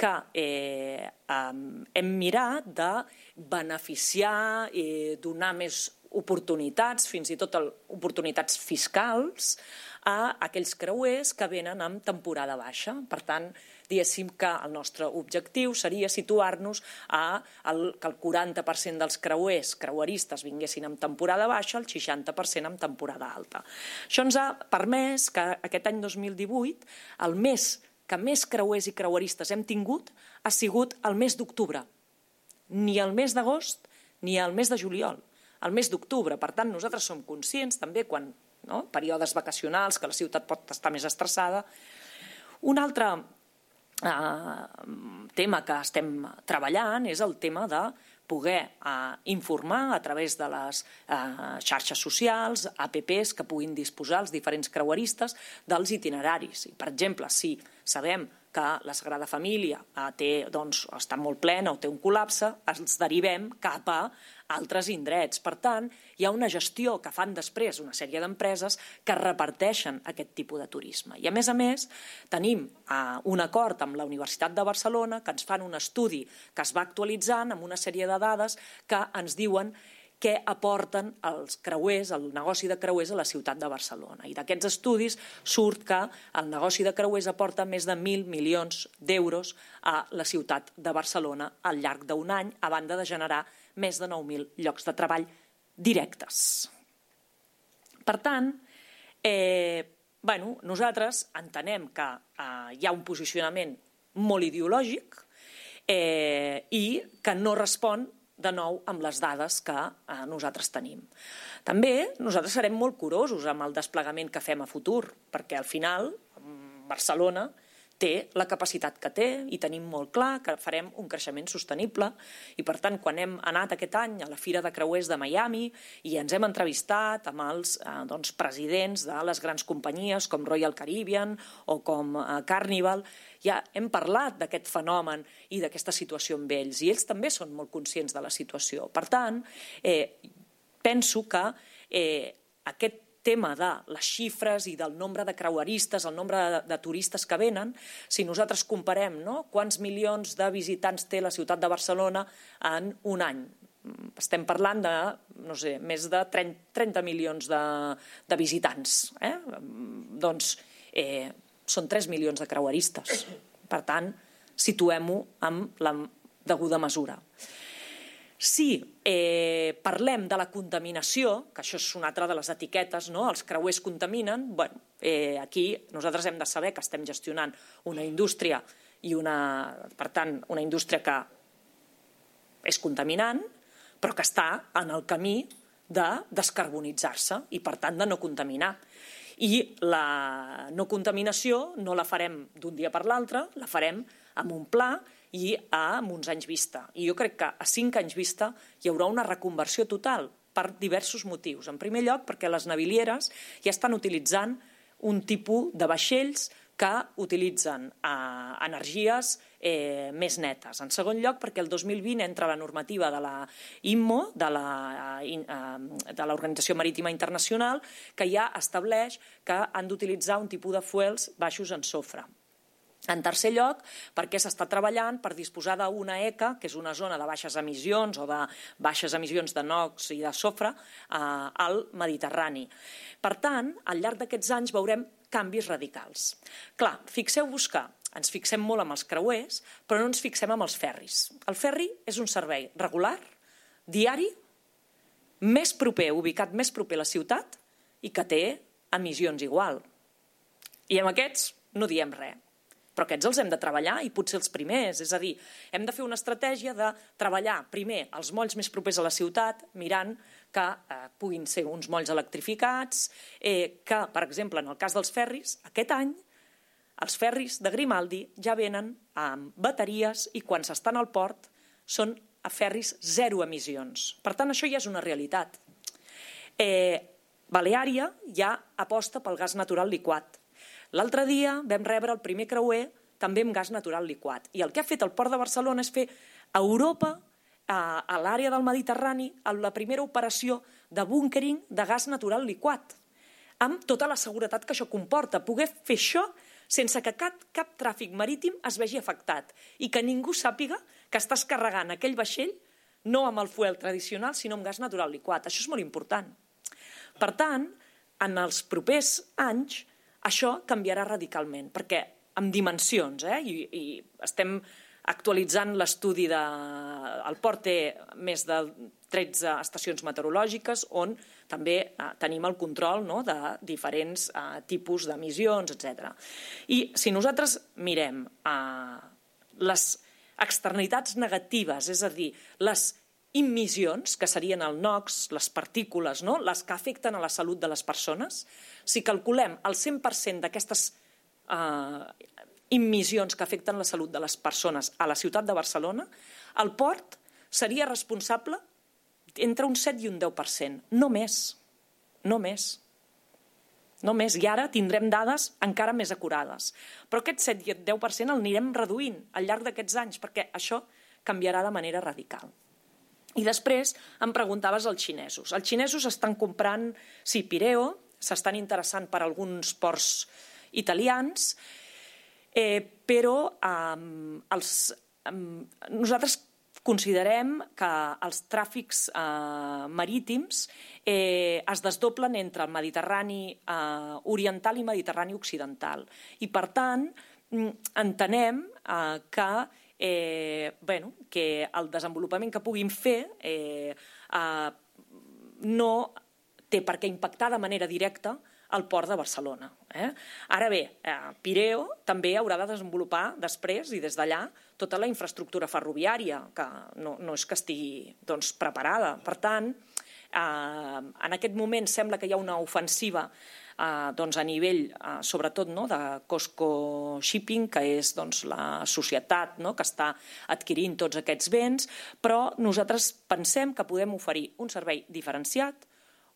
S2: Que eh, hem mirat de beneficiar eh, donar més oportunitats, fins i tot oportunitats fiscals, a aquells creuers que venen amb temporada baixa. Per tant, diguéssim que el nostre objectiu seria situar-nos a el, que el 40% dels creuers creueristes vinguessin en temporada baixa, el 60% en temporada alta. Això ens ha permès que aquest any 2018 el mes que més creuers i creueristes hem tingut ha sigut el mes d'octubre. Ni el mes d'agost ni el mes de juliol, el mes d'octubre. Per tant, nosaltres som conscients també quan no? períodes vacacionals, que la ciutat pot estar més estressada. Un altre tema que estem treballant és el tema de poder eh, informar a través de les eh, xarxes socials, APPs que puguin disposar els diferents creueristes dels itineraris. I, per exemple, si sabem que la Sagrada Família eh, té, doncs, està molt plena o té un col·lapse, els derivem cap a altres indrets. Per tant, hi ha una gestió que fan després una sèrie d'empreses que reparteixen aquest tipus de turisme. I a més a més, tenim eh, un acord amb la Universitat de Barcelona que ens fan un estudi que es va actualitzant amb una sèrie de dades que ens diuen què aporten els creuers, el negoci de creuers a la ciutat de Barcelona. I d'aquests estudis surt que el negoci de creuers aporta més de 1.000 milions d'euros a la ciutat de Barcelona al llarg d'un any, a banda de generar més de 9.000 llocs de treball directes. Per tant, eh, bueno, nosaltres entenem que eh, hi ha un posicionament molt ideològic eh, i que no respon de nou amb les dades que eh, nosaltres tenim. També nosaltres serem molt curosos amb el desplegament que fem a futur, perquè al final Barcelona té la capacitat que té i tenim molt clar que farem un creixement sostenible i per tant quan hem anat aquest any a la Fira de Creuers de Miami i ens hem entrevistat amb els eh, doncs, presidents de les grans companyies com Royal Caribbean o com eh, Carnival, ja hem parlat d'aquest fenomen i d'aquesta situació amb ells i ells també són molt conscients de la situació. Per tant, eh, penso que eh, aquest tema de les xifres i del nombre de creueristes, el nombre de, de turistes que venen, si nosaltres comparem no, quants milions de visitants té la ciutat de Barcelona en un any, estem parlant de, no sé, més de 30, 30 milions de, de visitants. Eh? Doncs eh, són 3 milions de creueristes. Per tant, situem-ho amb la deguda mesura. Si eh, parlem de la contaminació, que això és una altra de les etiquetes, no? els creuers contaminen, bueno, eh, aquí nosaltres hem de saber que estem gestionant una indústria i una, per tant, una indústria que és contaminant, però que està en el camí de descarbonitzar-se i, per tant, de no contaminar. I la no contaminació no la farem d'un dia per l'altre, la farem amb un pla i a uns anys vista. I jo crec que a cinc anys vista hi haurà una reconversió total per diversos motius. En primer lloc, perquè les navilieres ja estan utilitzant un tipus de vaixells que utilitzen eh, energies eh, més netes. En segon lloc, perquè el 2020 entra la normativa de la IMMO, de l'Organització Marítima Internacional, que ja estableix que han d'utilitzar un tipus de fuels baixos en sofre. En tercer lloc, perquè s'està treballant per disposar d'una ECA, que és una zona de baixes emissions o de baixes emissions de NOx i de sofre, eh, al Mediterrani. Per tant, al llarg d'aquests anys veurem canvis radicals. Clar, fixeu-vos que ens fixem molt amb els creuers, però no ens fixem amb els ferris. El ferri és un servei regular, diari, més proper, ubicat més proper a la ciutat i que té emissions igual. I amb aquests no diem res però aquests els hem de treballar i potser els primers. És a dir, hem de fer una estratègia de treballar primer els molls més propers a la ciutat, mirant que eh, puguin ser uns molls electrificats, eh, que, per exemple, en el cas dels ferris, aquest any els ferris de Grimaldi ja venen amb bateries i quan s'estan al port són a ferris zero emissions. Per tant, això ja és una realitat. Eh, Baleària ja aposta pel gas natural liquat. L'altre dia vam rebre el primer creuer també amb gas natural liquat. I el que ha fet el Port de Barcelona és fer a Europa a, a l'àrea del Mediterrani la primera operació de búnkering de gas natural liquat, amb tota la seguretat que això comporta. Poder fer això sense que cap, cap tràfic marítim es vegi afectat i que ningú sàpiga que estàs carregant aquell vaixell no amb el fuel tradicional, sinó amb gas natural liquat. Això és molt important. Per tant, en els propers anys, això canviarà radicalment, perquè amb dimensions, eh? I, i estem actualitzant l'estudi de... El port té més de 13 estacions meteorològiques on també eh, tenim el control no, de diferents eh, tipus d'emissions, etc. I si nosaltres mirem eh, les externalitats negatives, és a dir, les immissions, que serien el NOx, les partícules, no? les que afecten a la salut de les persones, si calculem el 100% d'aquestes eh, immissions que afecten la salut de les persones a la ciutat de Barcelona, el port seria responsable entre un 7 i un 10%, no més, no més. No més, i ara tindrem dades encara més acurades. Però aquest 7 i 10% el anirem reduint al llarg d'aquests anys, perquè això canviarà de manera radical. I després em preguntaves els xinesos. Els xinesos estan comprant, sí, Pireo, s'estan interessant per alguns ports italians, eh, però eh, els, eh, nosaltres considerem que els tràfics eh, marítims eh, es desdoblen entre el Mediterrani eh, oriental i Mediterrani occidental. I, per tant, mm, entenem eh, que eh, bueno, que el desenvolupament que puguin fer eh, eh, no té per què impactar de manera directa al port de Barcelona. Eh? Ara bé, eh, Pireo també haurà de desenvolupar després i des d'allà tota la infraestructura ferroviària, que no, no és que estigui doncs, preparada. Per tant, eh, en aquest moment sembla que hi ha una ofensiva eh, doncs a nivell, eh, sobretot, no, de Costco Shipping, que és doncs, la societat no, que està adquirint tots aquests béns, però nosaltres pensem que podem oferir un servei diferenciat,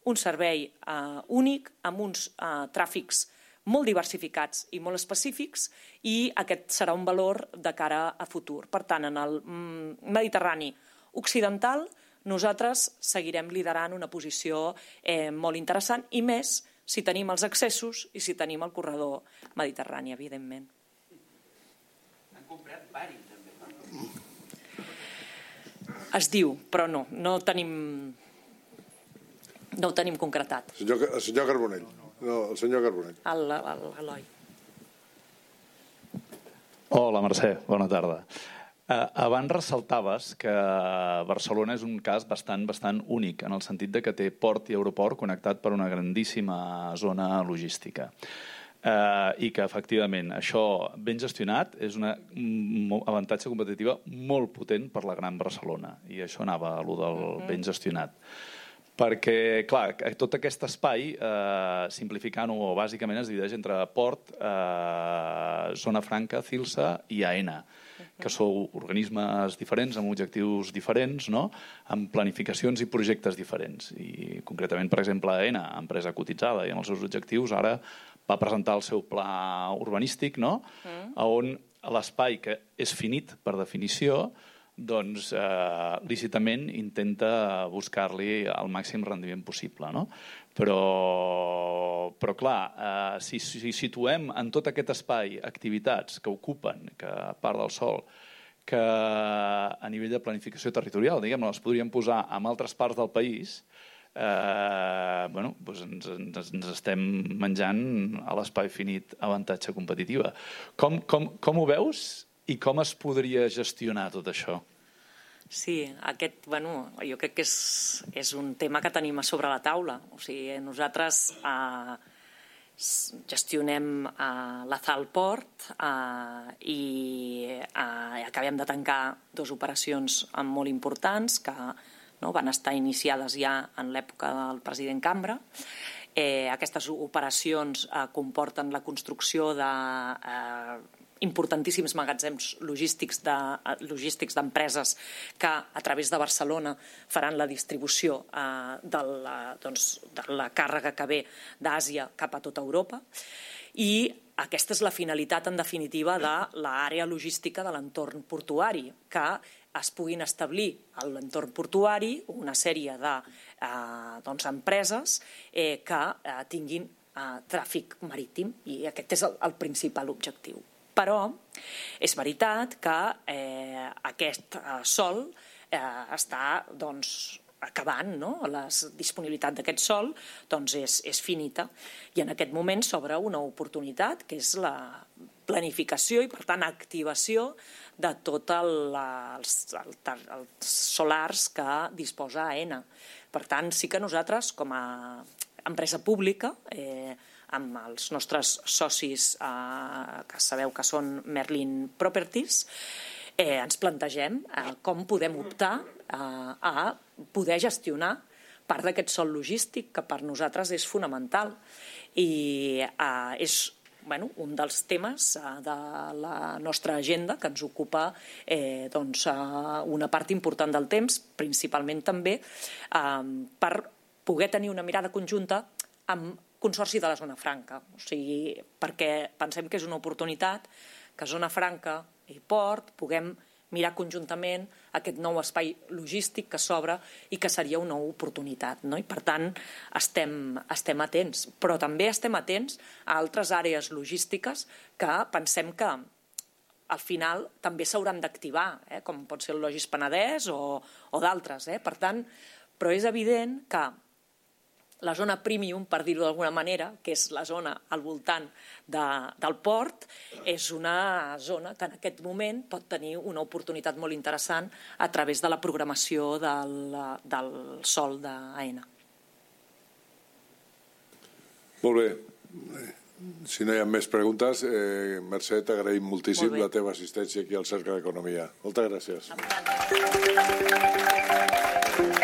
S2: un servei eh, únic, amb uns eh, tràfics molt diversificats i molt específics i aquest serà un valor de cara a futur. Per tant, en el mm, Mediterrani occidental nosaltres seguirem liderant una posició eh, molt interessant i més si tenim els accessos i si tenim el corredor mediterrani, evidentment.
S3: Han comprat pari, també.
S2: Es diu, però no, no tenim, no ho tenim concretat.
S1: El senyor, el senyor Carbonell. No, el senyor Carbonell.
S2: L'Eloi.
S6: Hola, Mercè, bona tarda. Uh, abans ressaltaves que Barcelona és un cas bastant bastant únic en el sentit de que té port i aeroport connectat per una grandíssima zona logística. Uh, I que, efectivament, això ben gestionat és un avantatge competitiva molt potent per la Gran Barcelona. I això anava a lo del ben gestionat perquè, clar, tot aquest espai, eh, simplificant-ho, bàsicament es divideix entre Port, eh, Zona Franca, Cilsa i AENA, que sou organismes diferents, amb objectius diferents, no? amb planificacions i projectes diferents. I concretament, per exemple, AENA, empresa cotitzada i amb els seus objectius, ara va presentar el seu pla urbanístic, no? Mm. on l'espai que és finit per definició doncs eh, lícitament intenta buscar-li el màxim rendiment possible. No? Però, però clar, eh, si, si situem en tot aquest espai activitats que ocupen, que a part del sol, que a nivell de planificació territorial, diguem les podríem posar en altres parts del país, eh, bueno, doncs ens, ens, ens estem menjant a l'espai finit avantatge competitiva. Com, com, com ho veus i com es podria gestionar tot això?
S2: Sí, aquest, bueno, jo crec que és, és un tema que tenim a sobre la taula. O sigui, nosaltres eh, gestionem eh, la Zalport eh, i eh, acabem de tancar dues operacions molt importants que no, van estar iniciades ja en l'època del president Cambra. Eh, aquestes operacions eh, comporten la construcció de eh, importantíssims magatzems logístics de, logístics d'empreses que a través de Barcelona faran la distribució eh, de, la, doncs, de la càrrega que ve d'Àsia cap a tota Europa i aquesta és la finalitat, en definitiva, de l'àrea logística de l'entorn portuari, que es puguin establir a l'entorn portuari una sèrie de eh, doncs, empreses eh, que eh, tinguin eh, tràfic marítim i aquest és el, el principal objectiu. Però és veritat que eh, aquest eh, sol eh, està doncs, acabant, no? la disponibilitat d'aquest sol doncs és, és finita i en aquest moment s'obre una oportunitat que és la planificació i, per tant, activació de tots el, els, els solars que disposa AENA. Per tant, sí que nosaltres, com a empresa pública, eh, amb els nostres socis, eh, que sabeu que són Merlin Properties, eh, ens plantegem eh, com podem optar eh, a poder gestionar part d'aquest sol logístic, que per nosaltres és fonamental. I eh, és bueno, un dels temes eh, de la nostra agenda que ens ocupa eh, doncs, eh, una part important del temps, principalment també eh, per poder tenir una mirada conjunta amb Consorci de la Zona Franca. O sigui, perquè pensem que és una oportunitat que Zona Franca i Port puguem mirar conjuntament aquest nou espai logístic que s'obre i que seria una oportunitat. No? I per tant, estem, estem atents. Però també estem atents a altres àrees logístiques que pensem que al final també s'hauran d'activar, eh? com pot ser el Logis Penedès o, o d'altres. Eh? Per tant, però és evident que la zona premium, per dir-ho d'alguna manera, que és la zona al voltant de, del port, és una zona que en aquest moment pot tenir una oportunitat molt interessant a través de la programació del, del sol d'AENA.
S1: Molt bé. Si no hi ha més preguntes, eh, Mercè, t'agraïm moltíssim la teva assistència aquí al Cercle d'Economia. Moltes gràcies.
S2: Gràcies.